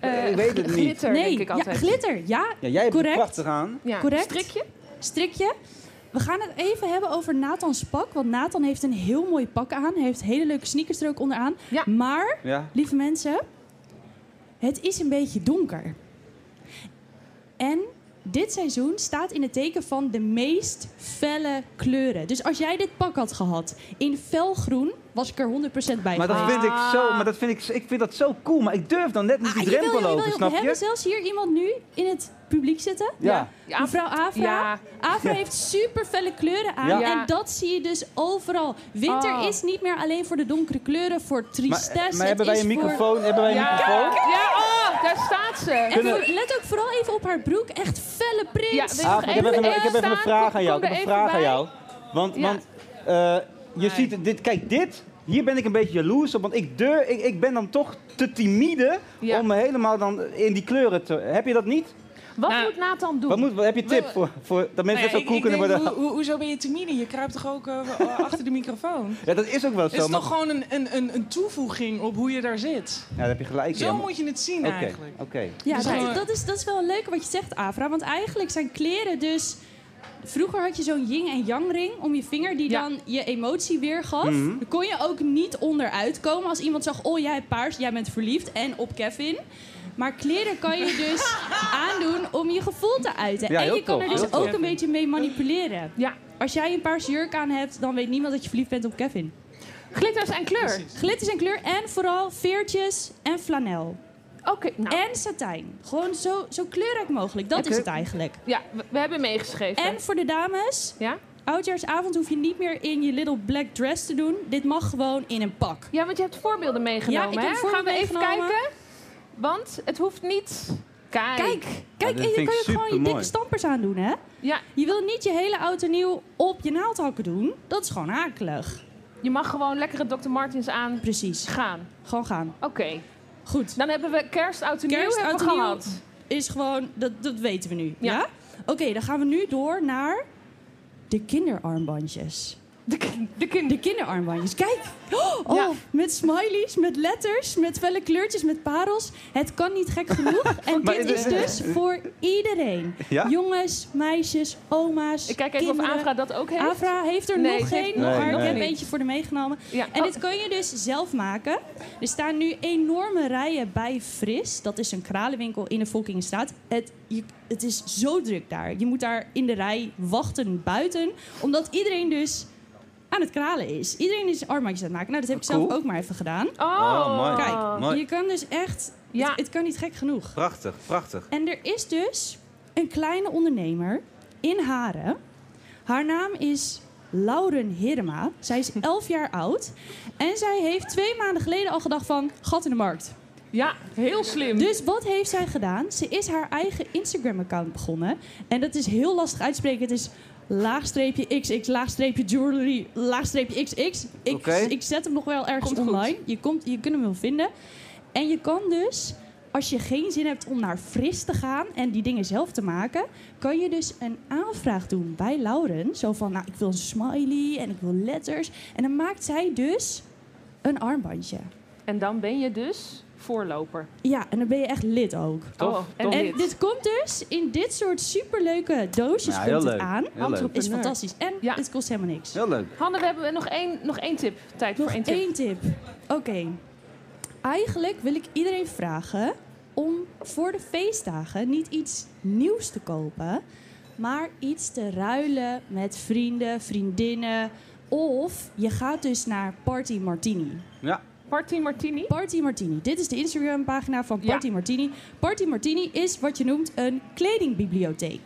Eh, Ik weet het niet. Glitter, nee, denk ik ja, altijd. glitter. Ja, Ja, jij hebt correct. prachtig aan. Ja. Correct. Strikje? Strikje. We gaan het even hebben over Nathan's pak. Want Nathan heeft een heel mooi pak aan. Hij heeft hele leuke sneakers er ook onderaan. Maar, Ja. lieve mensen, het is een beetje donker. En dit seizoen staat in het teken van de meest felle kleuren. Dus als jij dit pak had gehad in felgroen, was ik er 100% bij Maar dat vind ik zo, maar dat vind ik, ik vind dat zo cool. Maar ik durf dan net niet die Ah, jawel, drempel over, snap We hebben je? zelfs hier iemand nu in het publiek zitten. Ja. Ja. Mevrouw Avra. Ja. Avra Ja. heeft super felle kleuren aan. Ja. En dat zie je dus overal. Winter Oh. is niet meer alleen voor de donkere kleuren, voor Maar, tristesse. maar hebben wij een voor- microfoon? Hebben wij een Ja. microfoon? Ja, oh, daar staat ze. En Kunnen- let ook vooral even op haar broek. Echt felle print. Ja, Ah, ik, heb even, een- ik heb even een staan. vraag aan jou. Ik heb een vraag aan jou. Want, Ja. want eh, je ziet dit, kijk, dit, hier ben ik een beetje jaloers op. Want ik, durf, ik, ik ben dan toch te timide Ja. om me helemaal dan in die kleuren te... Heb je dat niet? Wat Nou, moet Nathan doen? Wat, moet, wat heb je tip voor, voor dat mensen zo cool kunnen denk, worden? hoe- hoe- hoezo ben je timide? Je kruipt toch ook eh, achter de microfoon? Ja, dat is ook wel Het zo. is maar- toch gewoon een, een, een, een toevoeging op hoe je daar zit. Ja, daar heb je gelijk Zo in. moet je het zien Oké, eigenlijk. Oké. Ja, Dus dat, gewoon- dat, is, dat is wel een leuke wat je zegt, Avra. Want eigenlijk zijn kleren dus... Vroeger had je zo'n yin en yang ring om je vinger die Ja. dan je emotie weergaf. Mhm. Daar kon je ook niet onderuit komen als iemand zag... oh, jij hebt paars, jij bent verliefd en op Kevin. Maar kleren kan je dus aandoen om je gevoel te uiten. Ja, en je kan er dus ook een beetje mee manipuleren. Ja. Als jij een paarse jurk aan hebt, dan weet niemand dat je verliefd bent op Kevin. Glitters en kleur. Precies. Glitters en kleur en vooral veertjes en flanel. Oké, nou. En satijn. Gewoon zo, zo kleurrijk mogelijk. Dat is het eigenlijk. Ja, we, we hebben meegeschreven. En voor de dames, Ja? oudjaarsavond hoef je niet meer in je little black dress te doen. Dit mag gewoon in een pak. ja, want je hebt voorbeelden meegenomen, Ja, ik heb Gaan we even meegenomen. kijken? Want het hoeft niet... Kijk. Kijk, kijk, dit en je kan je gewoon je dikke stampers aandoen, hè? Ja, Je wil niet je hele auto nieuw op je naaldhakken doen. Dat is gewoon akelig. je mag gewoon lekkere Dr. Martens aan Precies. gaan. Gewoon gaan. Oké. Goed. Dan hebben we kerst, oud en nieuw Kerst, hebben we gehad. Is gewoon, dat, dat weten we nu. Ja? Ja. Oké, dan gaan we nu door naar de kinderarmbandjes. De, de kind. De kinderarmbandjes. Kijk! Oh, Ja. met smileys, met letters, met felle kleurtjes, met parels. Het kan niet gek genoeg. En Maar dit is dus voor iedereen. Ja? Jongens, meisjes, oma's, Ik kijk even kinderen. of Avra dat ook heeft. Avra heeft er Nee, nog geen, nog maar geen. ik heb Nee. eentje voor de meegenomen. Ja. En Oh, dit kan je dus zelf maken. Er staan nu enorme rijen bij Fris. Dat is een kralenwinkel in de Volkingenstraat. Het, je, het is zo druk daar. Je moet daar in de rij wachten buiten. Omdat iedereen dus aan het kralen is. Iedereen is armbandjes aan het maken. Nou, dat heb ik zelf Cool. ook maar even gedaan. Oh, Oh, mooi. Kijk, Mooi. je kan dus echt... Ja. Het, het kan niet gek genoeg. Prachtig, prachtig. En er is dus een kleine ondernemer in Haren. Haar naam is Lauren Hirma. Zij is 11 jaar oud. En zij heeft twee maanden geleden al gedacht van... gat in de markt. Ja, heel slim. Dus wat heeft zij gedaan? Ze is haar eigen Instagram-account begonnen. En dat is heel lastig uitspreken. Het is laagstreepje xx, laagstreepje jewelry, laagstreepje xx. Ik, ik zet hem nog wel ergens Komt goed. online. Je, komt, je kunt hem wel vinden. En je kan dus, als je geen zin hebt om naar Fris te gaan en die dingen zelf te maken, kan je dus een aanvraag doen bij Lauren. Zo van, nou, ik wil een smiley en ik wil letters. En dan maakt zij dus een armbandje. En dan ben je dus voorloper. Ja, en dan ben je echt lid ook. Tof, oh, en dit. dit komt dus in dit soort superleuke doosjes Ja, heel komt het leuk. aan. Is fantastisch. En Ja. het kost helemaal niks. Heel leuk. Hanne, we hebben nog één, nog één tip. Tijd Nog voor één tip. één tip. Oké. Eigenlijk wil ik iedereen vragen om voor de feestdagen niet iets nieuws te kopen, maar iets te ruilen met vrienden, vriendinnen. Of je gaat dus naar Party Martini. Ja. Party Martini. Party Martini. Dit is de Instagram-pagina van Ja. Party Martini. Party Martini is wat je noemt een kledingbibliotheek.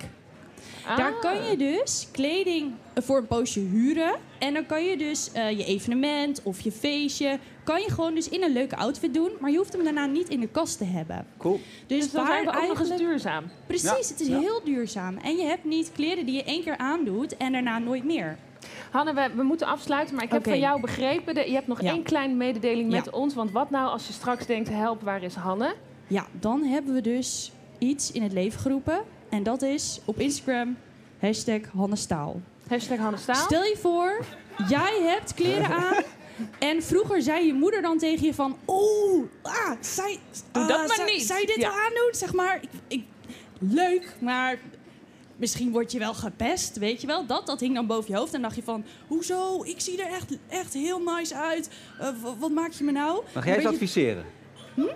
Daar Ah. kan je dus kleding voor een poosje huren. En dan kan je dus eh, je evenement of je feestje... kan je gewoon dus in een leuke outfit doen. Maar je hoeft hem daarna niet in de kast te hebben. Cool. Dus, Dus dan waar zijn we ook nog eens eigenlijk... duurzaam. Precies, Ja. het is Ja. heel duurzaam. En je hebt niet kleren die je één keer aandoet en daarna nooit meer. Hanne, we, we moeten afsluiten, maar ik heb van jou begrepen... dat je hebt nog Ja. één kleine mededeling met Ja. ons. Want wat nou als je straks denkt, help, waar is Hanne? Ja, dan hebben we dus iets in het leven geroepen. En dat is op Instagram hashtag Hannestaal. Hashtag Hanne Staal. Stel je voor, jij hebt kleren aan. En vroeger zei je moeder dan tegen je van... Oeh, ah, zij, Doe ah, dat maar zij- niet." Je dit Ja. wel aandoen? Zeg maar, ik, ik, leuk, maar misschien word je wel gepest, weet je wel. Dat, dat hing dan boven je hoofd. En dacht je van, hoezo? Ik zie er echt, echt heel nice uit. Eh, wat maak je me nou? Maar ga jij ze adviseren?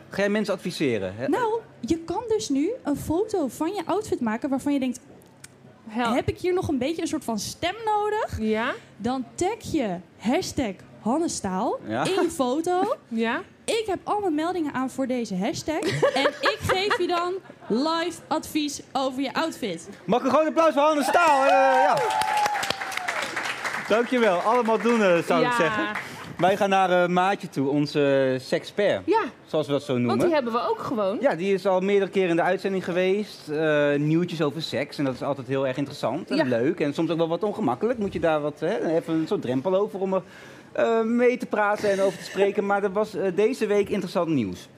Ga jij mensen adviseren? Nou, je kan dus nu een foto van je outfit maken waarvan je denkt... Heb ik hier nog een beetje een soort van stem nodig? Ja. Dan tag je hashtag Hannestaal Ja. in je foto. Ja. Ik heb allemaal meldingen aan voor deze hashtag. en ik geef je dan live advies over je outfit. Mag ik een groot applaus voor Hanne Staal? Eh, ja. Dankjewel. Allemaal doen, eh, zou ik zeggen. Wij gaan naar eh, Maatje toe, onze sexpert. Ja. Zoals we dat zo noemen. Want die hebben we ook gewoon. Ja, die is al meerdere keren in de uitzending geweest. Eh, nieuwtjes over seks. En dat is altijd heel erg interessant en Ja. leuk. En soms ook wel wat ongemakkelijk. Moet je daar wat, hè, even een soort drempel over om er eh, mee te praten en over te spreken. Maar er was eh, deze week interessant nieuws.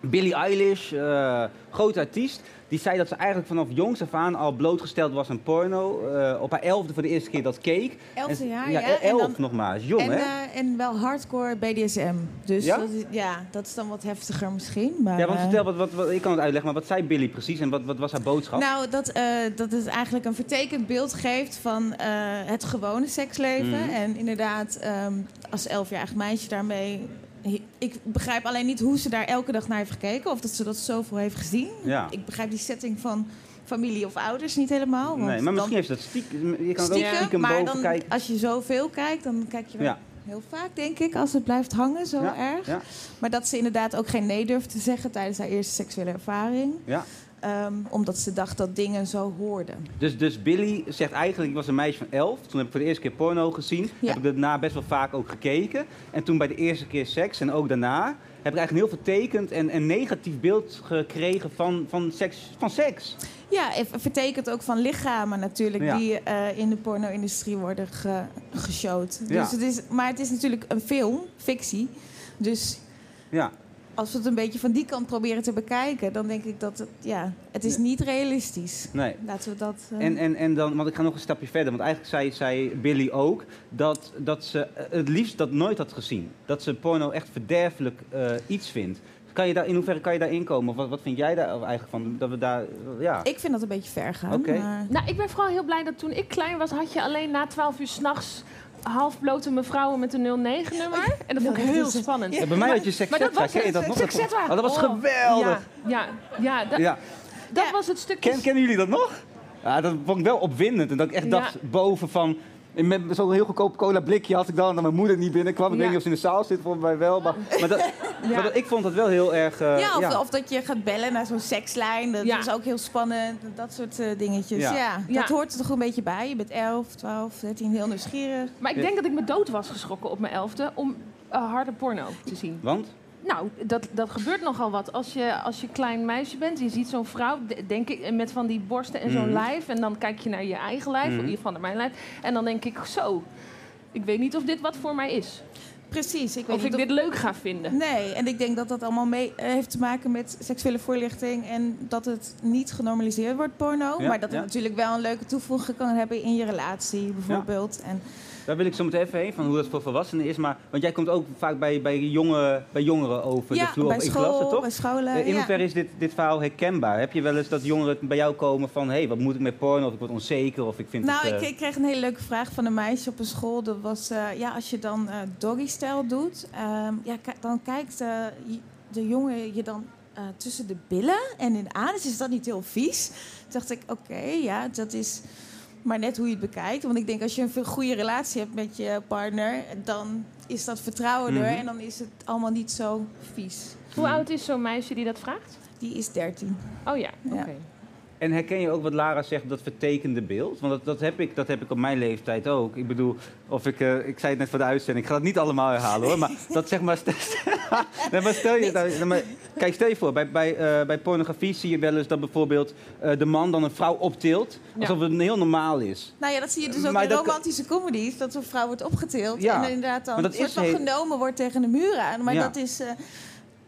Billie Eilish, eh grote artiest, die zei dat ze eigenlijk vanaf jongs af aan al blootgesteld was aan porno. Eh, op haar elfde voor de eerste keer dat keek. Elfde jaar, ja. ja. Elf dan- nog maar, is jong en, hè? eh, en wel hardcore BDSM. Dus Ja? Dat is, ja, dat is dan wat heftiger misschien. Maar, ja, want eh, vertel, wat, wat, wat, ik kan het uitleggen, maar wat zei Billie precies en wat, wat was haar boodschap? Nou, dat, dat het eigenlijk een vertekend beeld geeft van het gewone seksleven. Mhm. En inderdaad, ehm, als elfjarig meisje daarmee... Ik begrijp alleen niet hoe ze daar elke dag naar heeft gekeken. Of dat ze dat zoveel heeft gezien. Ja. Ik begrijp die setting van familie of ouders niet helemaal. Want nee, maar misschien heeft dat stiekem. Je kan het ook stiekem, stiekem maar dan, kijken. als je zoveel kijkt, dan kijk je wel Ja. heel vaak, denk ik, als het blijft hangen zo Ja, erg. ja. Maar dat ze inderdaad ook geen nee durfde te zeggen tijdens haar eerste seksuele ervaring. Ja. Ehm, omdat ze dacht dat dingen zo hoorden. Dus, dus Billy zegt eigenlijk, ik was een meisje van elf. Toen heb ik voor de eerste keer porno gezien. Ja. Heb ik daarna best wel vaak ook gekeken. En toen bij de eerste keer seks en ook daarna... heb ik eigenlijk een heel vertekend en een negatief beeld gekregen van, van, seks, van seks. Ja, en vertekent ook van lichamen natuurlijk Ja. die eh, in de porno-industrie worden ge. Ja. Dus het is, maar het is natuurlijk een film, fictie. Dus Ja. Als we het een beetje van die kant proberen te bekijken, dan denk ik dat het, ja, het is niet realistisch. Nee. Laten we dat. eh, En, en, en dan, want ik ga nog een stapje verder. Want eigenlijk zei, zei Billy ook dat, dat ze het liefst dat nooit had gezien. Dat ze porno echt verderfelijk eh, iets vindt. Kan je daar, in hoeverre kan je daarin komen? Of wat, wat vind jij daar eigenlijk van? Dat we daar, eh, ja. Ik vind dat een beetje ver gaan. Oké. Maar... Nou, ik ben vooral heel blij dat toen ik klein was, had je alleen na 12 uur s'nachts halfblote mevrouwen met een 09-nummer. En dat vond ik heel spannend. Ja, bij mij had je Maar Sexetra, dat was ken je dat nog? Oh, dat was Oh, geweldig. Ja, ja, ja, dat, Ja. dat was het stukje. Ken, kennen jullie dat nog? Ja, dat vond ik wel opwindend. En dat ik echt Ja. dacht boven van... Met zo'n heel goedkoop cola blikje had ik dan dat mijn moeder niet binnenkwam. Ik Ja. weet niet of ze in de zaal zit, volgens mij wel. Maar, maar, dat, maar dat- ik vond dat wel heel erg... eh, ja, of, ja. of dat je gaat bellen naar zo'n sekslijn. Dat Ja. is ook heel spannend. Dat soort eh, dingetjes. Ja. Ja. Ja. dat hoort er toch een beetje bij. Je bent 11, 12, 13, heel nieuwsgierig. Maar ik denk dat ik me dood was geschrokken op mijn elfde om eh, harde porno te zien. Want? Nou, dat, dat gebeurt nogal wat. Als je, als je klein meisje bent, je ziet zo'n vrouw, de- denk ik, met van die borsten en zo'n Mhm. lijf. En dan kijk je naar je eigen lijf, Mhm. of in ieder geval naar mijn lijf. En dan denk ik, zo, ik weet niet of dit wat voor mij is. Precies. Ik weet Of niet ik dit leuk ga vinden. Nee, en ik denk dat dat allemaal mee eh, heeft te maken met seksuele voorlichting en dat het niet genormaliseerd wordt, porno. Ja, maar dat het ja. natuurlijk wel een leuke toevoeging kan hebben in je relatie, bijvoorbeeld. En Daar wil ik zo meteen even heen, van hoe dat voor volwassenen is. Maar, want jij komt ook vaak bij, bij, jonge, bij jongeren over Ja, de vloer. bij of in school, klassen, toch? bij scholen, Eh, in ja. hoeverre is dit, dit verhaal herkenbaar? Heb je wel eens dat jongeren bij jou komen van... hé, hey, wat moet ik met porno? Of ik word onzeker, of ik vind nou, het... ik, eh, ik kreeg een hele leuke vraag van een meisje op een school. Dat was, eh, ja, als je dan eh doggy-stijl doet, ehm, ja, dan kijkt de jongen je dan tussen de billen en in de anus. Is dat niet heel vies? Toen dacht ik, oké, ja, dat is maar net hoe je het bekijkt. Want ik denk, als je een veel goede relatie hebt met je partner, dan is dat vertrouwen er Mhm. en dan is het allemaal niet zo vies. Hoe oud is zo'n meisje die dat vraagt? Die is 13. Oh ja, Ja. En herken je ook wat Lara zegt, dat vertekende beeld? Want dat, dat, heb, ik, dat heb ik op mijn leeftijd ook. Ik bedoel, of ik, eh, ik zei het net voor de uitzending, ik ga het niet allemaal herhalen hoor. Maar dat zeg maar... nee, maar stel je, nou, maar, kijk, stel je voor, bij, bij, eh, bij pornografie zie je wel eens dat bijvoorbeeld eh, de man dan een vrouw optilt. Alsof het heel normaal is. Nou ja, dat zie je dus ook Maar in dat romantische comedies. Dat zo'n vrouw wordt opgetild Ja, en inderdaad dan maar dat een soort is van heel- genomen wordt tegen de muur aan. Maar Ja. dat, is,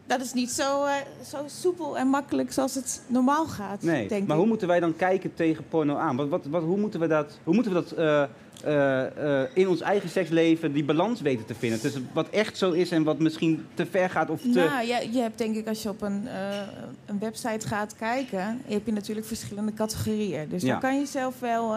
dat is niet zo, eh, zo soepel en makkelijk zoals het normaal gaat, Nee, denk maar ik. hoe moeten wij dan kijken tegen porno aan? Wat, wat, wat, hoe, moeten we dat, hoe moeten we dat eh, eh, in ons eigen seksleven die balans weten te vinden. Tussen wat echt zo is en wat misschien te ver gaat of te... Nou, je, je hebt denk ik als je op een, een website gaat kijken, heb je natuurlijk verschillende categorieën. Dus Ja. dan kan je zelf wel.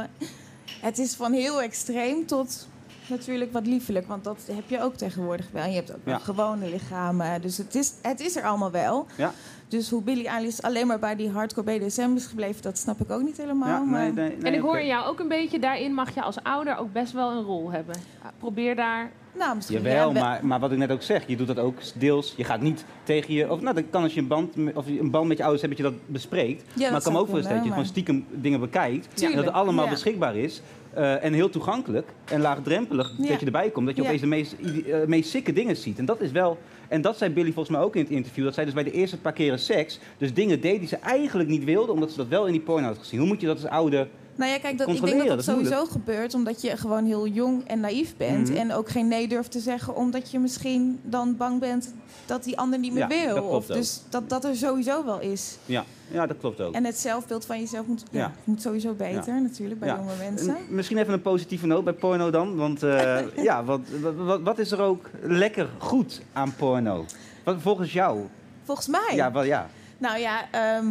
het is van heel extreem tot natuurlijk wat liefelijk, want dat heb je ook tegenwoordig wel. En je hebt ook Ja. gewone lichamen. Dus het is, het is er allemaal wel. Ja. Dus hoe Billie Eilish alleen maar bij die hardcore BDSM is gebleven, dat snap ik ook niet helemaal. Ja, maar... nee, nee, nee, en ik hoor jou ook een beetje, daarin mag je als ouder ook best wel een rol hebben. Probeer daar... Nou, misschien Jawel, ja, wel- maar, maar wat ik net ook zeg, je doet dat ook deels. Je gaat niet tegen je. Of nou, dat kan als je een band, of je een band met je ouders hebt, dat je dat bespreekt. dat maar kan me zou ook voorstellen dat je gewoon stiekem dingen bekijkt. En dat het allemaal ja. beschikbaar is. Eh, en heel toegankelijk en laagdrempelig Ja. dat je erbij komt. Dat je Ja. opeens de meest, eh, meest sikke dingen ziet. En dat is wel. En dat zei Billy volgens mij ook in het interview. Dat zij dus bij de eerste paar keren seks. Dus dingen deed die ze eigenlijk niet wilde, omdat ze dat wel in die porno had gezien. Hoe moet je dat als oude. Nou ja, kijk, dat, ik denk dat dat sowieso gebeurt omdat je gewoon heel jong en naïef bent. Mhm. En ook geen nee durft te zeggen, omdat je misschien dan bang bent dat die ander niet meer Ja, wil. dat klopt of ook. dus dat dat er sowieso wel is. Ja, ja dat klopt ook. En het zelfbeeld van jezelf moet, ja. Ja. moet sowieso beter, natuurlijk, bij jonge mensen. En Misschien even een positieve noot bij porno dan. Want eh, ja, wat, wat, wat, wat is er ook lekker goed aan porno? Wat, volgens jou? Volgens mij. Ja, wel, ja. Nou ja, ehm,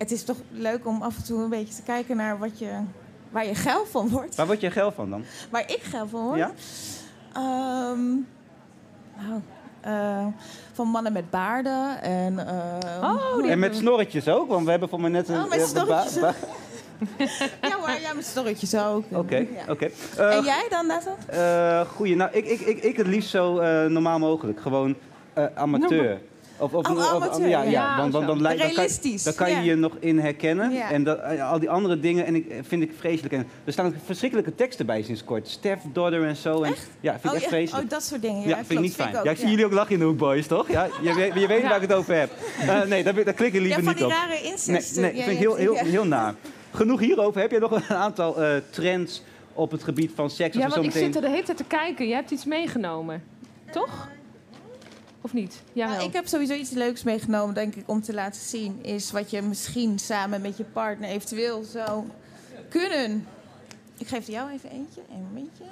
het is toch leuk om af en toe een beetje te kijken naar wat je, waar je geil van wordt. Waar word je geil van dan? Waar ik geil van word? Ja? Ehm, nou, eh, van mannen met baarden en... ehm, en met snorretjes ook? Want we hebben voor mij net een... Oh, met eh, snorretjes ba- ja hoor, ja, met storretjes ook. Oké, Ja. oké. Eh, en jij dan, Nathan? eh, goeie, nou, ik, ik, ik, ik het liefst zo eh, normaal mogelijk. Gewoon eh, amateur. Of, of, Oh, of- amateur, ja, ja. ja. Want, want dan, lijkt- dan kan, Realistisch, dan kan je je nog in herkennen. Ja. En dat, eh, al die andere dingen en ik, eh, vind ik vreselijk. En er staan ook verschrikkelijke teksten bij sinds kort. Stef, Daughter en zo. En, ja, vind ik oh, echt vreselijk. oh, dat soort dingen. Ja, Ja, vind ik niet fijn. ook, ja, ik zie jullie ook lachen in de hoek, boys, toch? Ja, je, weet- je weet waar ik het over heb. Eh, nee, daar, daar klik ik liever Ja, van niet die op. rare Nee, incesten. nee Ja, vind ik je heel, heel, heel naar. Genoeg hierover. Heb jij nog een aantal eh, trends op het gebied van seks? Ja, we want ik meteen- zit er de hele tijd te kijken. Je hebt iets meegenomen. Toch? Of niet? Ja, Nou, ik heb sowieso iets leuks meegenomen, denk ik, om te laten zien. Is wat je misschien samen met je partner eventueel zou kunnen. Ik geef er jou even eentje. Een momentje.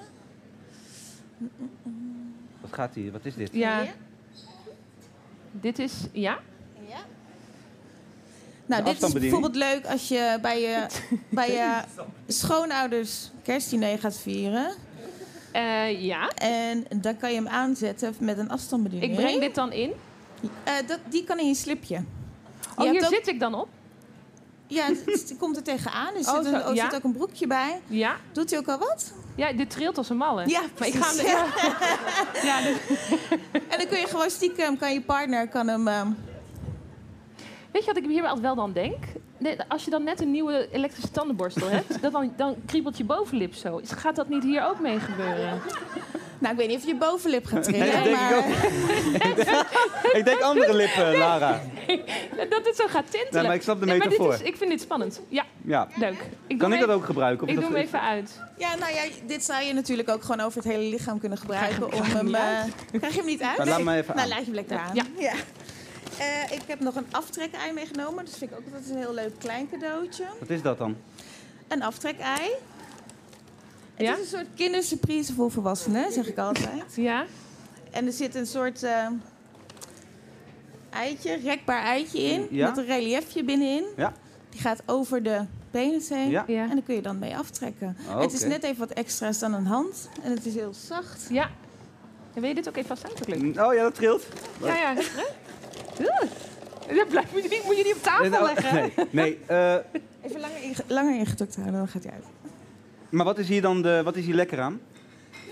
Wat gaat hier? Wat is dit? Ja. Dit is... Ja? Nou, De dit is bijvoorbeeld leuk als je bij je, bij je schoonouders kerstdiner gaat vieren. Eh, ja. En dan kan je hem aanzetten met een afstandsbediening. Ik breng dit dan in. Eh, dat, die kan in je slipje. Je Oh, hier ook- zit ik dan op? Ja, het, komt er tegenaan. Er Oh, zit, een, zo, er ja. zit ook een broekje bij. Ja. Doet hij ook al wat? Ja, dit trilt als een malle. Ja, maar ik ga hem... Ja. ja, dus- En dan kun je gewoon stiekem, kan je partner kan hem... ehm, Weet je wat ik hier altijd wel dan denk? Nee, Als je dan net een nieuwe elektrische tandenborstel hebt, dat dan, dan kriebelt je bovenlip zo. Is- Gaat dat niet hier ook mee gebeuren? Nou, ik weet niet of je bovenlip gaat Nee, trillen, denk maar... ik ook. ik denk andere lippen, Lara. dat het zo gaat tintelen. Nee, maar ik snap de Nee, maar dit metafoor. is, ik vind dit spannend. Ja, Ja. leuk. Ik Kan ik dat ook gebruiken? Of Ik doe hem even uit. Ja, nou ja, dit zou je natuurlijk ook gewoon over het hele lichaam kunnen gebruiken. Krijg om je hem hem, niet eh, Krijg je hem niet uit? Nou, laat me even Nou, aan. laat je hem lekker aan. Ja. Eh, ik heb nog een aftrek-ei meegenomen. Dat vind ik ook altijd een heel leuk klein cadeautje. Wat is dat dan? Een aftrek-ei. Het Ja? is een soort kindersurprise voor volwassenen, zeg ik altijd. Ja? En er zit een soort eh, eitje, rekbaar eitje in. Ja. Met een reliefje binnenin. Ja. Die gaat over de penis heen. Ja. Ja. En dan kun je dan mee aftrekken. Oh, Het is net even wat extra's dan een hand. En het is heel zacht. Ja. En wil je dit ook even vasthouden? Oh ja, dat trilt. Ja, ja. Ja, blijf, moet, je niet, moet je niet op tafel Eh, nou, leggen? Nee, nee eh, Even langer, inge- langer ingedrukt houden, dan gaat hij uit. maar wat is hier dan de, wat is hier lekker aan?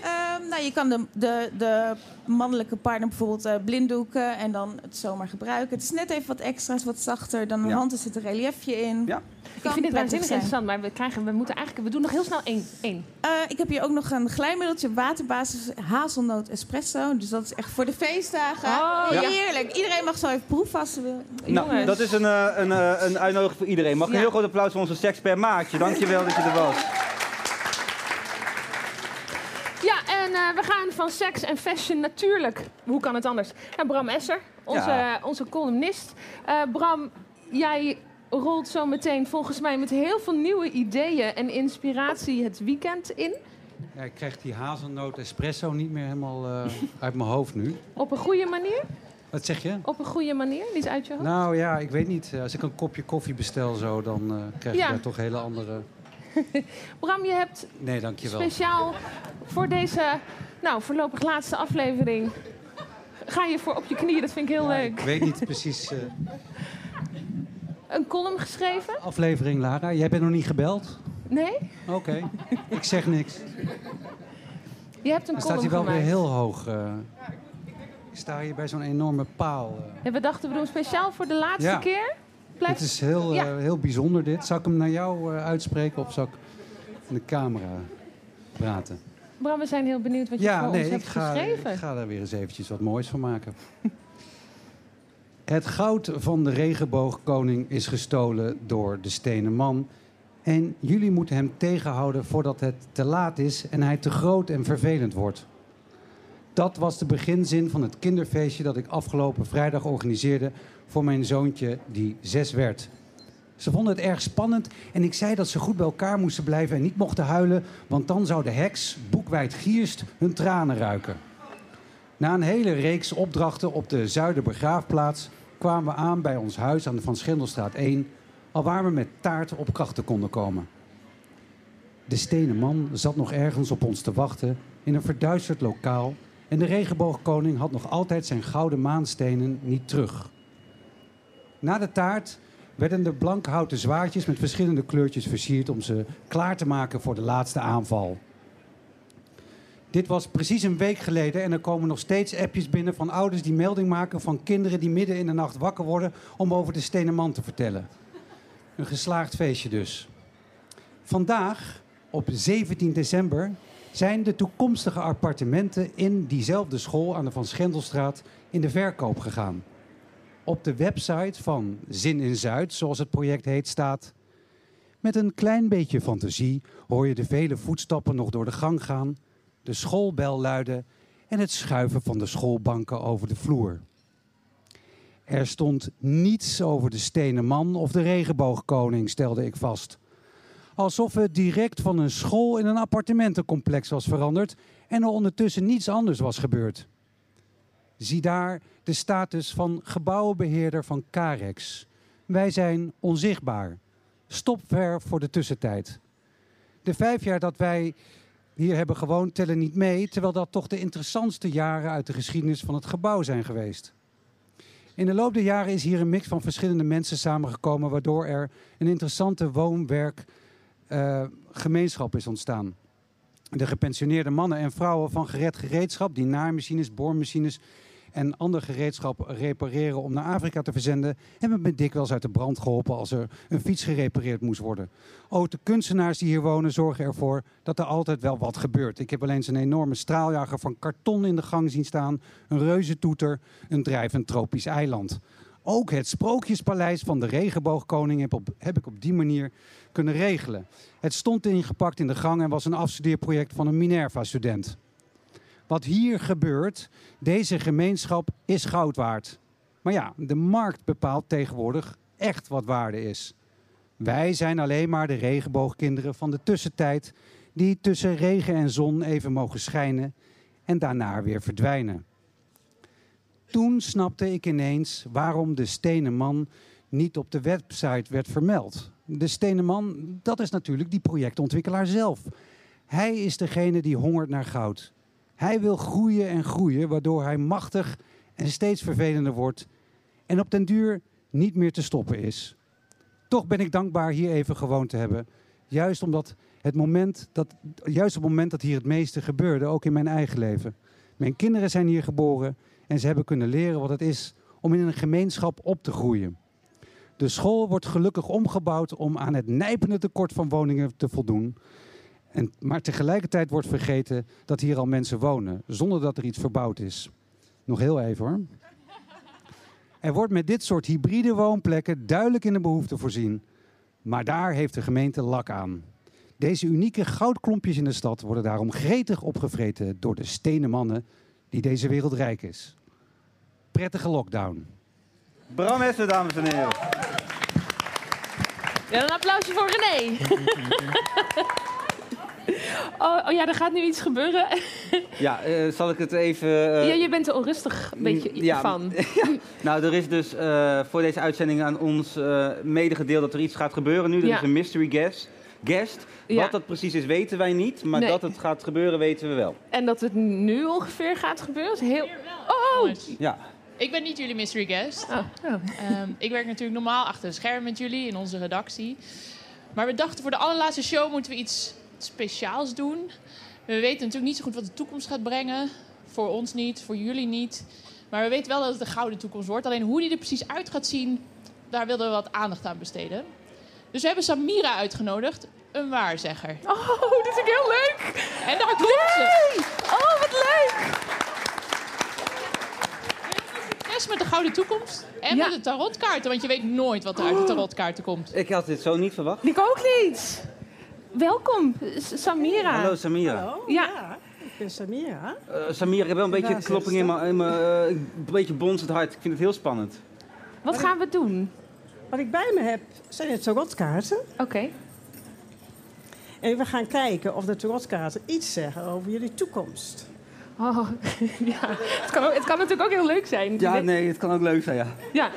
Ehm, nou, je kan de, de, de mannelijke partner bijvoorbeeld eh, blinddoeken en dan het zomaar gebruiken. Het is net even wat extra's, wat zachter dan een Ja. hand. Er zit een reliefje in. Ja. Ik vind dit waanzinnig interessant, maar we, krijgen, we moeten eigenlijk... We doen nog heel snel één. één. Eh, ik heb hier ook nog een glijmiddeltje waterbasis hazelnoot espresso. Dus dat is echt voor de feestdagen. Oh, ja. Heerlijk. Iedereen mag zo even proeven als ze wil. Nou, Jongens. dat is een, eh, een, eh, een uitnodiging voor iedereen. Mag ik een Ja. heel groot applaus voor onze seks per maatje. Dankjewel dat je er was. Ja, en eh, we gaan van seks en fashion natuurlijk. Hoe kan het anders? Naar Bram Esser, onze, Ja. onze columnist. Eh, Bram, jij rolt zo meteen volgens mij met heel veel nieuwe ideeën en inspiratie het weekend in. Ja, ik krijg die hazelnoot espresso niet meer helemaal eh, uit mijn hoofd nu. Op een goede manier? Wat zeg je? Op een goede manier? Niet uit je hoofd? Nou ja, ik weet niet. Als ik een kopje koffie bestel zo, dan eh, krijg je Ja. daar toch hele andere... Bram, je hebt Nee, dankjewel. speciaal voor deze nou, voorlopig laatste aflevering... Ga je voor op je knieën, dat vind ik heel leuk. Ik weet niet precies... eh, Een column geschreven? aflevering, Lara. Jij bent nog niet gebeld? Nee? Oké. ik zeg niks. Je hebt een Dan staat column hij wel weer heel hoog. eh. ik sta hier bij zo'n enorme paal. eh. En we dachten, we doen speciaal voor de laatste Ja. keer. Blijf... Het is heel, Ja. eh, heel bijzonder dit. Zal ik hem naar jou eh, uitspreken of zal ik in de camera praten? Bram, we zijn heel benieuwd wat je Ja, voor nee, ons ik hebt ga, geschreven. ik ga daar weer eens eventjes wat moois van maken. Het goud van de regenboogkoning is gestolen door de stenen man. En jullie moeten hem tegenhouden voordat het te laat is en hij te groot en vervelend wordt. Dat was de beginzin van het kinderfeestje dat ik afgelopen vrijdag organiseerde voor mijn zoontje die zes werd. Ze vonden het erg spannend en ik zei dat ze goed bij elkaar moesten blijven en niet mochten huilen, want dan zou de heks, boekwijd Gierst, hun tranen ruiken. Na een hele reeks opdrachten op de Zuiderbegraafplaats kwamen we aan bij ons huis aan de Van Schindelstraat 1, alwaar we met taart op krachten konden komen. De stenen man zat nog ergens op ons te wachten in een verduisterd lokaal en de regenboogkoning had nog altijd zijn gouden maanstenen niet terug. Na de taart werden de blankhouten zwaardjes met verschillende kleurtjes versierd om ze klaar te maken voor de laatste aanval. Dit was precies een week geleden en er komen nog steeds appjes binnen van ouders die melding maken van kinderen die midden in de nacht wakker worden om over de stenen man te vertellen. Een geslaagd feestje dus. Vandaag, op 17 december, zijn de toekomstige appartementen in diezelfde school aan de Van Schendelstraat in de verkoop gegaan. Op de website van Zin in Zuid, zoals het project heet, staat... Met een klein beetje fantasie hoor je de vele voetstappen nog door de gang gaan, de schoolbel luiden en het schuiven van de schoolbanken over de vloer. Er stond niets over de stenen man of de regenboogkoning, stelde ik vast. Alsof het direct van een school in een appartementencomplex was veranderd en er ondertussen niets anders was gebeurd. Zie daar de status van gebouwenbeheerder van Carex. Wij zijn onzichtbaar. Stopver voor de tussentijd. De vijf jaar dat wij hier hebben gewoond tellen niet mee, terwijl dat toch de interessantste jaren uit de geschiedenis van het gebouw zijn geweest. In de loop der jaren is hier een mix van verschillende mensen samengekomen, waardoor er een interessante woon-werk eh, gemeenschap is ontstaan. De gepensioneerde mannen en vrouwen van gered gereedschap, die naaimachines, boormachines en ander gereedschap repareren om naar Afrika te verzenden, hebben me dikwijls uit de brand geholpen als er een fiets gerepareerd moest worden. Ook de kunstenaars die hier wonen zorgen ervoor dat er altijd wel wat gebeurt. Ik heb wel eens een enorme straaljager van karton in de gang zien staan, een reuzentoeter, een drijvend tropisch eiland. Ook het sprookjespaleis van de regenboogkoning heb, heb ik op die manier kunnen regelen. Het stond ingepakt in de gang en was een afstudeerproject van een Minerva-student. Wat hier gebeurt, deze gemeenschap is goud waard. Maar ja, de markt bepaalt tegenwoordig echt wat waarde is. Wij zijn alleen maar de regenboogkinderen van de tussentijd, die tussen regen en zon even mogen schijnen en daarna weer verdwijnen. Toen snapte ik ineens waarom de stenen man niet op de website werd vermeld. De stenen man, dat is natuurlijk die projectontwikkelaar zelf. Hij is degene die hongert naar goud. Hij wil groeien en groeien, waardoor hij machtig en steeds vervelender wordt en op den duur niet meer te stoppen is. Toch ben ik dankbaar hier even gewoond te hebben. Juist omdat het moment dat, juist op het moment dat hier het meeste gebeurde, ook in mijn eigen leven. Mijn kinderen zijn hier geboren en ze hebben kunnen leren wat het is om in een gemeenschap op te groeien. De school wordt gelukkig omgebouwd om aan het nijpende tekort van woningen te voldoen. En, maar tegelijkertijd wordt vergeten dat hier al mensen wonen, zonder dat er iets verbouwd is. Nog heel even hoor. Er wordt met dit soort hybride woonplekken duidelijk in de behoefte voorzien. Maar daar heeft de gemeente lak aan. Deze unieke goudklompjes in de stad worden daarom gretig opgevreten door de stenen mannen die deze wereld rijk is. Prettige lockdown. Bram Esser, dames en heren. Ja, een applausje voor René. Oh, oh ja, er gaat nu iets gebeuren. Ja, eh, zal ik het even... eh, ja, je bent er onrustig een beetje ja, van. Nou, er is dus eh, voor deze uitzending aan ons eh medegedeeld dat er iets gaat gebeuren nu. Er Ja. is een mystery guest. guest. Ja. Wat dat precies is, weten wij niet. Maar Nee. dat het gaat gebeuren, weten we wel. En dat het nu ongeveer gaat gebeuren is heel... Oh! Ja. Ik ben niet jullie mystery guest. Oh. Ehm, ik werk natuurlijk normaal achter de schermen met jullie in onze redactie. Maar we dachten voor de allerlaatste show moeten we iets speciaals doen. We weten natuurlijk niet zo goed wat de toekomst gaat brengen. Voor ons niet, voor jullie niet. Maar we weten wel dat het een gouden toekomst wordt. Alleen hoe die er precies uit gaat zien, daar wilden we wat aandacht aan besteden. Dus we hebben Samira uitgenodigd, een waarzegger. Oh, dit vind ik heel leuk! En daar komt ze! Oh, wat leuk! Succes met de gouden toekomst en met de tarotkaarten. Want je weet nooit wat er uit de tarotkaarten komt. Ik had dit zo niet verwacht. Ik ook niet. Welkom, S- Samira. Hallo Samira. Ja. Ik ben Samira. Eh, Samira, ik heb wel een beetje Ja, klopping in mijn, in mijn eh, een beetje bonzend hart. Ik vind het heel spannend. Wat gaan we doen? Wat ik bij me heb zijn de tarotkaarten. Oké. En we gaan kijken of de tarotkaarten iets zeggen over jullie toekomst. Oh, ja. Het kan, ook- het kan natuurlijk ook heel leuk zijn. Ja, nee, het kan ook leuk zijn, ja. Ja.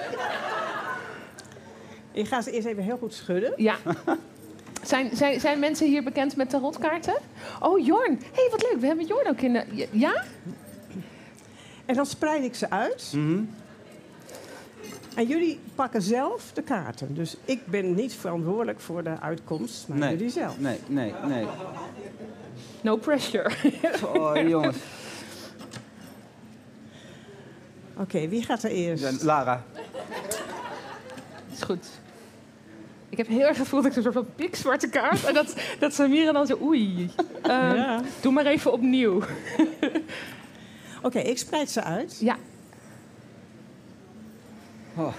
Ik ga ze eerst even heel goed schudden. Ja. Zijn, zijn, zijn mensen hier bekend met tarotkaarten? Oh, Jorn. Hé, hey, wat leuk. We hebben Jorn ook in de... Ja? En dan spreid ik ze uit. Mhm. En jullie pakken zelf de kaarten. Dus ik ben niet verantwoordelijk voor de uitkomst, maar Nee. jullie zelf. Nee, nee, nee. No pressure. Oh, jongens. Oké, wie gaat er eerst? Ja, Lara. Is goed. Ik heb heel erg gevoeld dat ik een soort van pikzwarte kaart... en dat, dat Samira dan zo... Oei. Ehm, Ja. Doe maar even opnieuw. Oké, ik spreid ze uit. Ja. Oh.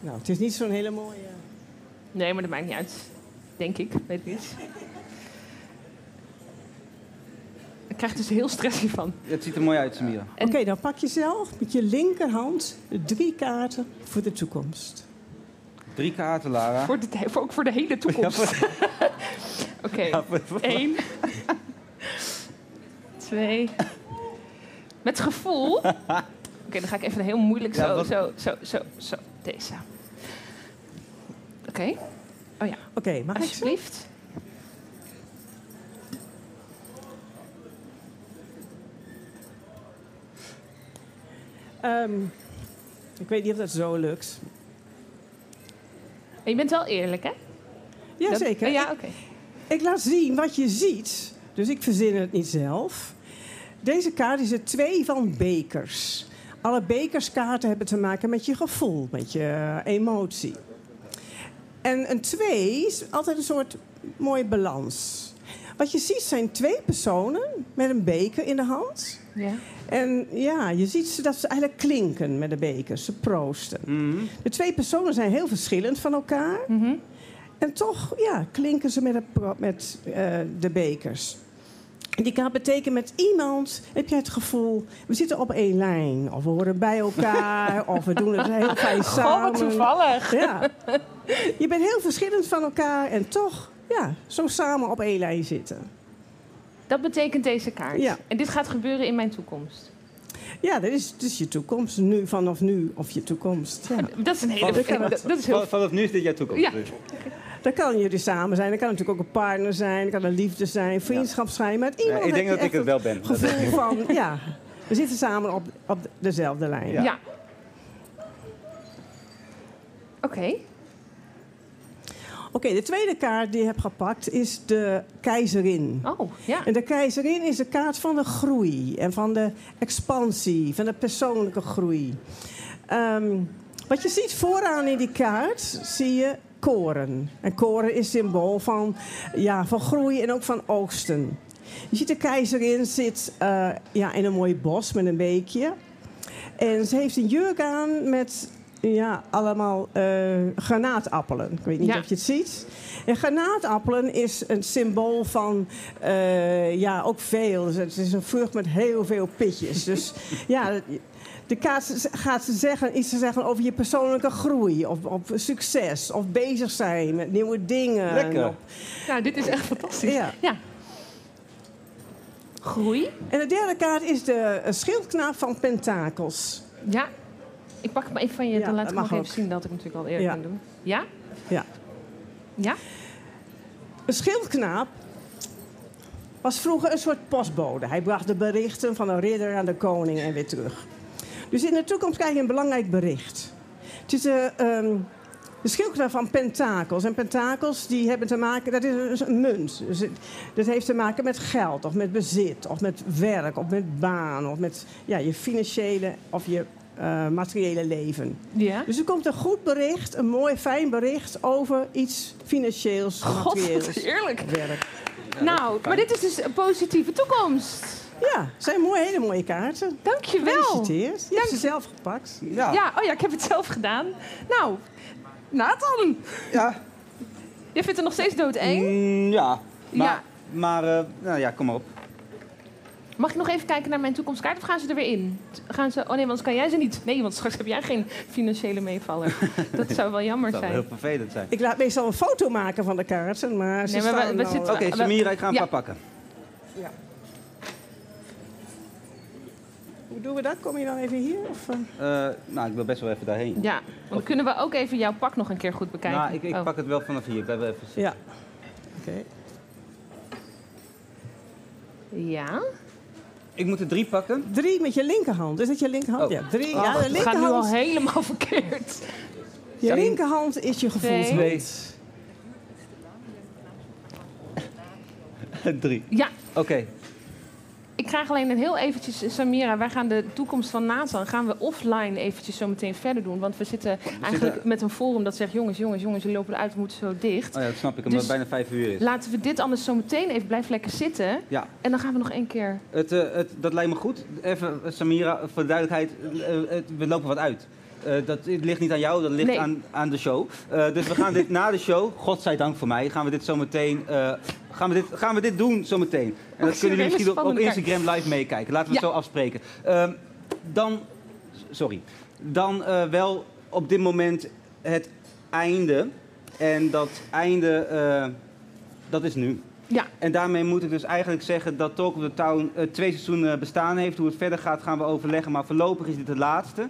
Nou, het is niet zo'n hele mooie... Nee, maar dat maakt niet uit. Denk ik. Weet ik niet. Ik krijg dus heel stress hiervan. Het ziet er mooi uit, Samira. Oké, dan pak je zelf met je linkerhand drie kaarten voor de toekomst. Drie kaarten, Lara. Voor de, voor, ook voor de hele toekomst. Oké. Ja, voor- voor- Eén. Twee. Met gevoel. Oké, dan ga ik even heel moeilijk Ja, zo, wat- zo, zo, zo, zo. Deze. Oké. Oh ja. Oké, mag ik ze? Alsjeblieft. Ehm, ik weet niet of dat zo lukt. Je bent wel eerlijk, hè? Jazeker. Dat- oh, ja, oké. Ik laat zien wat je ziet. Dus ik verzin het niet zelf. Deze kaart is er twee van bekers. Alle bekerskaarten hebben te maken met je gevoel, met je emotie. En een twee is altijd een soort mooie balans. Wat je ziet zijn twee personen met een beker in de hand. Ja. En ja, je ziet ze dat ze eigenlijk klinken met de bekers. Ze proosten. Mhm. De twee personen zijn heel verschillend van elkaar. En toch ja, klinken ze met, de, met eh, de bekers. En die kaart betekent met iemand heb je het gevoel... we zitten op één lijn. Of we horen bij elkaar. of we doen het heel fijn Goh, samen. wat toevallig. Ja. Je bent heel verschillend van elkaar. En toch ja, zo samen op één lijn zitten. Dat betekent deze kaart. Ja. En dit gaat gebeuren in mijn toekomst. Ja, dat is, is je toekomst. Nu, vanaf nu of je toekomst. Ja. Dat is een hele... Dat kan dat, het. dat is heel... Van- Vanaf nu is dit jouw toekomst. Ja. dus. Dan kan jullie samen zijn. Dan kan natuurlijk ook een partner zijn. Dan kan een liefde zijn, vriendschap zijn. Maar het Ja, iemand ik denk dat ik het wel ben. Dat gevoel van, ja, we zitten samen op, op dezelfde lijn. Ja. Oké. Oké, de tweede kaart die ik heb gepakt is de keizerin. Oh, ja. En de keizerin is de kaart van de groei en van de expansie, van de persoonlijke groei. Ehm, wat je ziet vooraan in die kaart, zie je koren. En koren is symbool van, ja, van groei en ook van oogsten. Je ziet de keizerin zit eh, ja, in een mooi bos met een beekje. En ze heeft een jurk aan met ja, allemaal eh, granaatappelen. Ik weet niet Ja. of je het ziet. En granaatappelen is een symbool van, eh, ja, ook veel. Dus Het is een vrucht met heel veel pitjes. Dus ja, de kaart gaat ze zeggen, iets te zeggen over je persoonlijke groei. Of, of succes. Of bezig zijn met nieuwe dingen. Lekker. Of- Nou, dit is echt fantastisch. Ja. ja. Groei. En de derde kaart is de schildknaap van Pentakels. Ja. Ik pak hem even van je, Ja, dan laat ik nog even zien dat ik natuurlijk al eerder Ja. kan doen. Ja? Ja. Ja? Een schildknaap was vroeger een soort postbode. Hij bracht de berichten van een ridder aan de koning en weer terug. Dus in de toekomst krijg je een belangrijk bericht. Het is de, ehm, de schildknaap van pentakels. En pentakels die hebben te maken, dat is dus een munt. Dus het- dat heeft te maken met geld, of met bezit, of met werk, of met baan, of met ja, je financiële of je eh, materiële leven. Ja. Dus er komt een goed bericht, een mooi, fijn bericht over iets financieels, God, materieels. heerlijk. Werk. nou, maar dit is dus een positieve toekomst. Ja, zijn mooie, hele mooie kaarten. Dankjewel. Gefeliciteerd. Je hebt ze zelf gepakt. Ja. oh ja, ik heb het zelf gedaan. Nou, Nathan. Ja. Je vindt het nog steeds doodeng? Mm, ja. Maar, Ja. maar eh, nou ja, kom maar op. Mag ik nog even kijken naar mijn toekomstkaart of gaan ze er weer in? Gaan ze... Oh nee, want kan jij ze niet. Nee, want straks heb jij geen financiële meevaller. Dat zou wel jammer Dat zou zijn. heel vervelend zijn. Ik laat meestal een foto maken van de kaarten, maar ze Nee, maar we- staan we al- Oké, Samira, ik ga een Ja. paar pakken. Hoe doen we dat? Kom je dan even hier? Of, eh? Eh, nou, ik wil best wel even daarheen. Ja, want dan kunnen we ook even jouw pak nog een keer goed bekijken. Nou, ik, ik Oh. pak het wel vanaf hier. Ik blijf even zitten. Ja. Oké. Ja? Ik moet er drie pakken. Drie met je linkerhand. Is dat je linkerhand? Oh. Ja, drie. Oh, ja, de het gaat nu al linkerhand. helemaal verkeerd. Je linkerhand is je gevoelshand. Twee. drie. Ja. Oké. Ik krijg alleen een heel eventjes, Samira, wij gaan de toekomst van Nathan gaan we offline eventjes zo meteen verder doen. Want we zitten eigenlijk zitten- met een forum dat zegt, jongens, jongens, jongens, we lopen eruit, we moeten zo dicht. Oh ja, dat snap ik, omdat Dus het bijna vijf uur is. Laten we dit anders zo meteen even, blijf lekker zitten. Ja. En dan gaan we nog één keer. Het, eh, het, dat lijkt me goed. Even, eh, Samira, voor de duidelijkheid, eh, het- we lopen wat uit. Eh, dat ligt niet aan jou, dat ligt Nee. aan, aan de show. Eh, dus we gaan dit na de show, godzijdank voor mij, gaan we dit zo meteen, eh, gaan we dit, gaan we dit doen zometeen. En dat kunnen jullie misschien op, op Instagram live meekijken. Laten we het zo afspreken. Ehm, dan, sorry, dan wel op dit moment het einde. En dat einde, dat is nu. Ja. En daarmee moet ik dus eigenlijk zeggen dat Talk of the Town twee seizoenen bestaan heeft. Hoe het verder gaat gaan we overleggen, maar voorlopig is dit het laatste.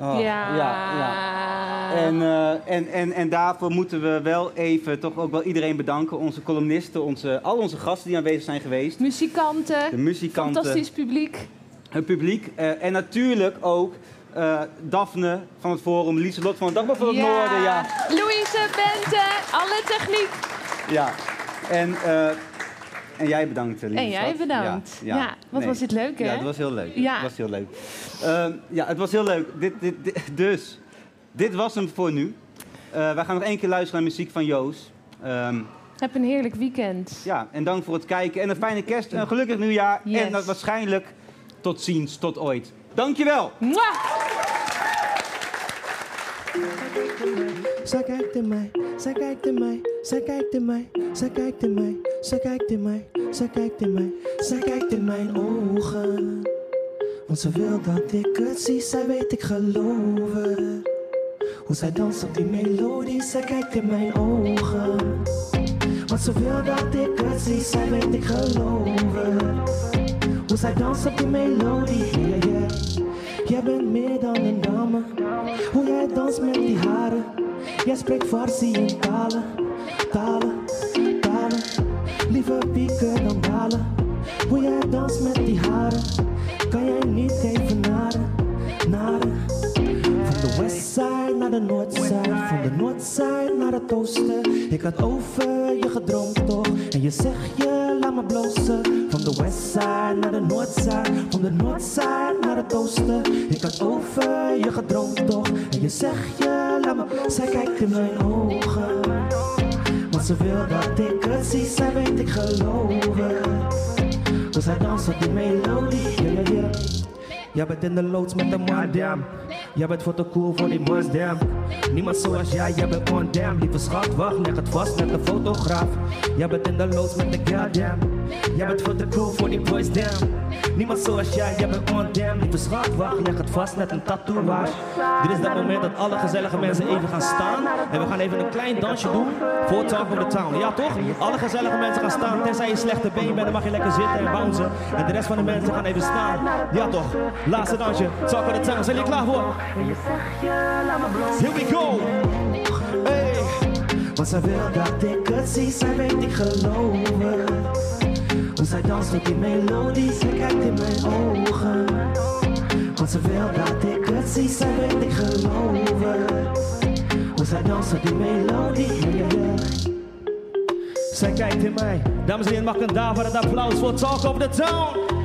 Oh, ja. ja, ja. En, eh, en, en, en daarvoor moeten we wel even toch ook wel iedereen bedanken. Onze columnisten, onze, al onze gasten die aanwezig zijn geweest. Muzikanten. De muzikanten. Fantastisch publiek. Het publiek. eh, en natuurlijk ook eh, Daphne van het Forum, Lieselot van het Dagblad van het Noorden. Ja. Louise, Bente, alle techniek. Ja, en, en jij bedankt, eh, lieve En jij schat. bedankt. Ja, wat was dit leuk, hè? Ja, het was heel leuk. Ja. Het was heel leuk. Ehm, ja, het was heel leuk. Dit, dit, dit- dus, dit was hem voor nu. Eh wij gaan nog één keer luisteren naar muziek van Joos. Ehm, Heb een heerlijk weekend. ja, en dank voor het kijken. En een fijne kerst, een gelukkig nieuwjaar. Yes. En dat waarschijnlijk tot ziens, tot ooit. Dankjewel! Zij kijkt in mij, zij kijkt in mij, zij kijkt in mij, zij kijkt in mij, zij kijkt in mij, zij kijkt in mij, zij kijkt in mijn ogen. Want ze wil dat ik het zie, zij weet ik geloof het. Hoe zij danst op die melodie, zij kijkt in mijn ogen. Want ze wil dat ik het zie, zij weet ik geloof het. Hoe zij danst op die melodie, yeah, yeah. Jij bent meer dan een dame. Hoe jij danst met die haren. Jij spreekt Farsi in talen, talen, talen. Liever pieken dan dalen. Hoe jij danst met die haren. Kan jij niet even naden, naden. Van de westside naar de noordside. Van de noordside naar het oosten. Ik had over je gedroomd toch. En je zegt je laat me blozen. Van de westside naar de noordside. Van de noordside naar het oosten. Ik had over je gedroomd toch. En je zegt je. Zij kijkt in mijn ogen. Want ze wil dat ik het zie. Zij weet ik geloof het. Dus hij danst op die melodie. Yeah, yeah. Jij bent in de loods met de madam. Jij bent voor te cool voor die boys, damn. Niemand zoals jij, jij bent on damn. Lieve schat, wacht, leg het vast met de fotograaf. Jij bent in de loods met de girl, damn. Jij bent voor te cool voor die boys, damn. Niemand zoals jij, jij bent on damn. Lieve schat, wacht, leg het vast met een tatoeage. Dit is dat moment dat alle gezellige mensen even gaan staan. En we gaan even een klein dansje doen voor Talk of the Town. Ja toch? Alle gezellige mensen gaan staan. Tenzij je slechte been bent, dan mag je lekker zitten en bouncen. En de rest van de mensen gaan even staan. Ja toch? Laatste dansje. Talk of the Town. Zijn jullie klaar voor? Here we go! Hey! Want zij wil dat ik het zie, zij weet ik geloven. Zij danst met die melodie, zij kijkt in mijn ogen. Want ze wil dat ik het zie, zij weet ik geloven. Hoe zij danst met die melodie, yeah, yeah. Zij kijkt in mij. Dames en heren, mag ik een daar voor het applaus voor Talk of the Town.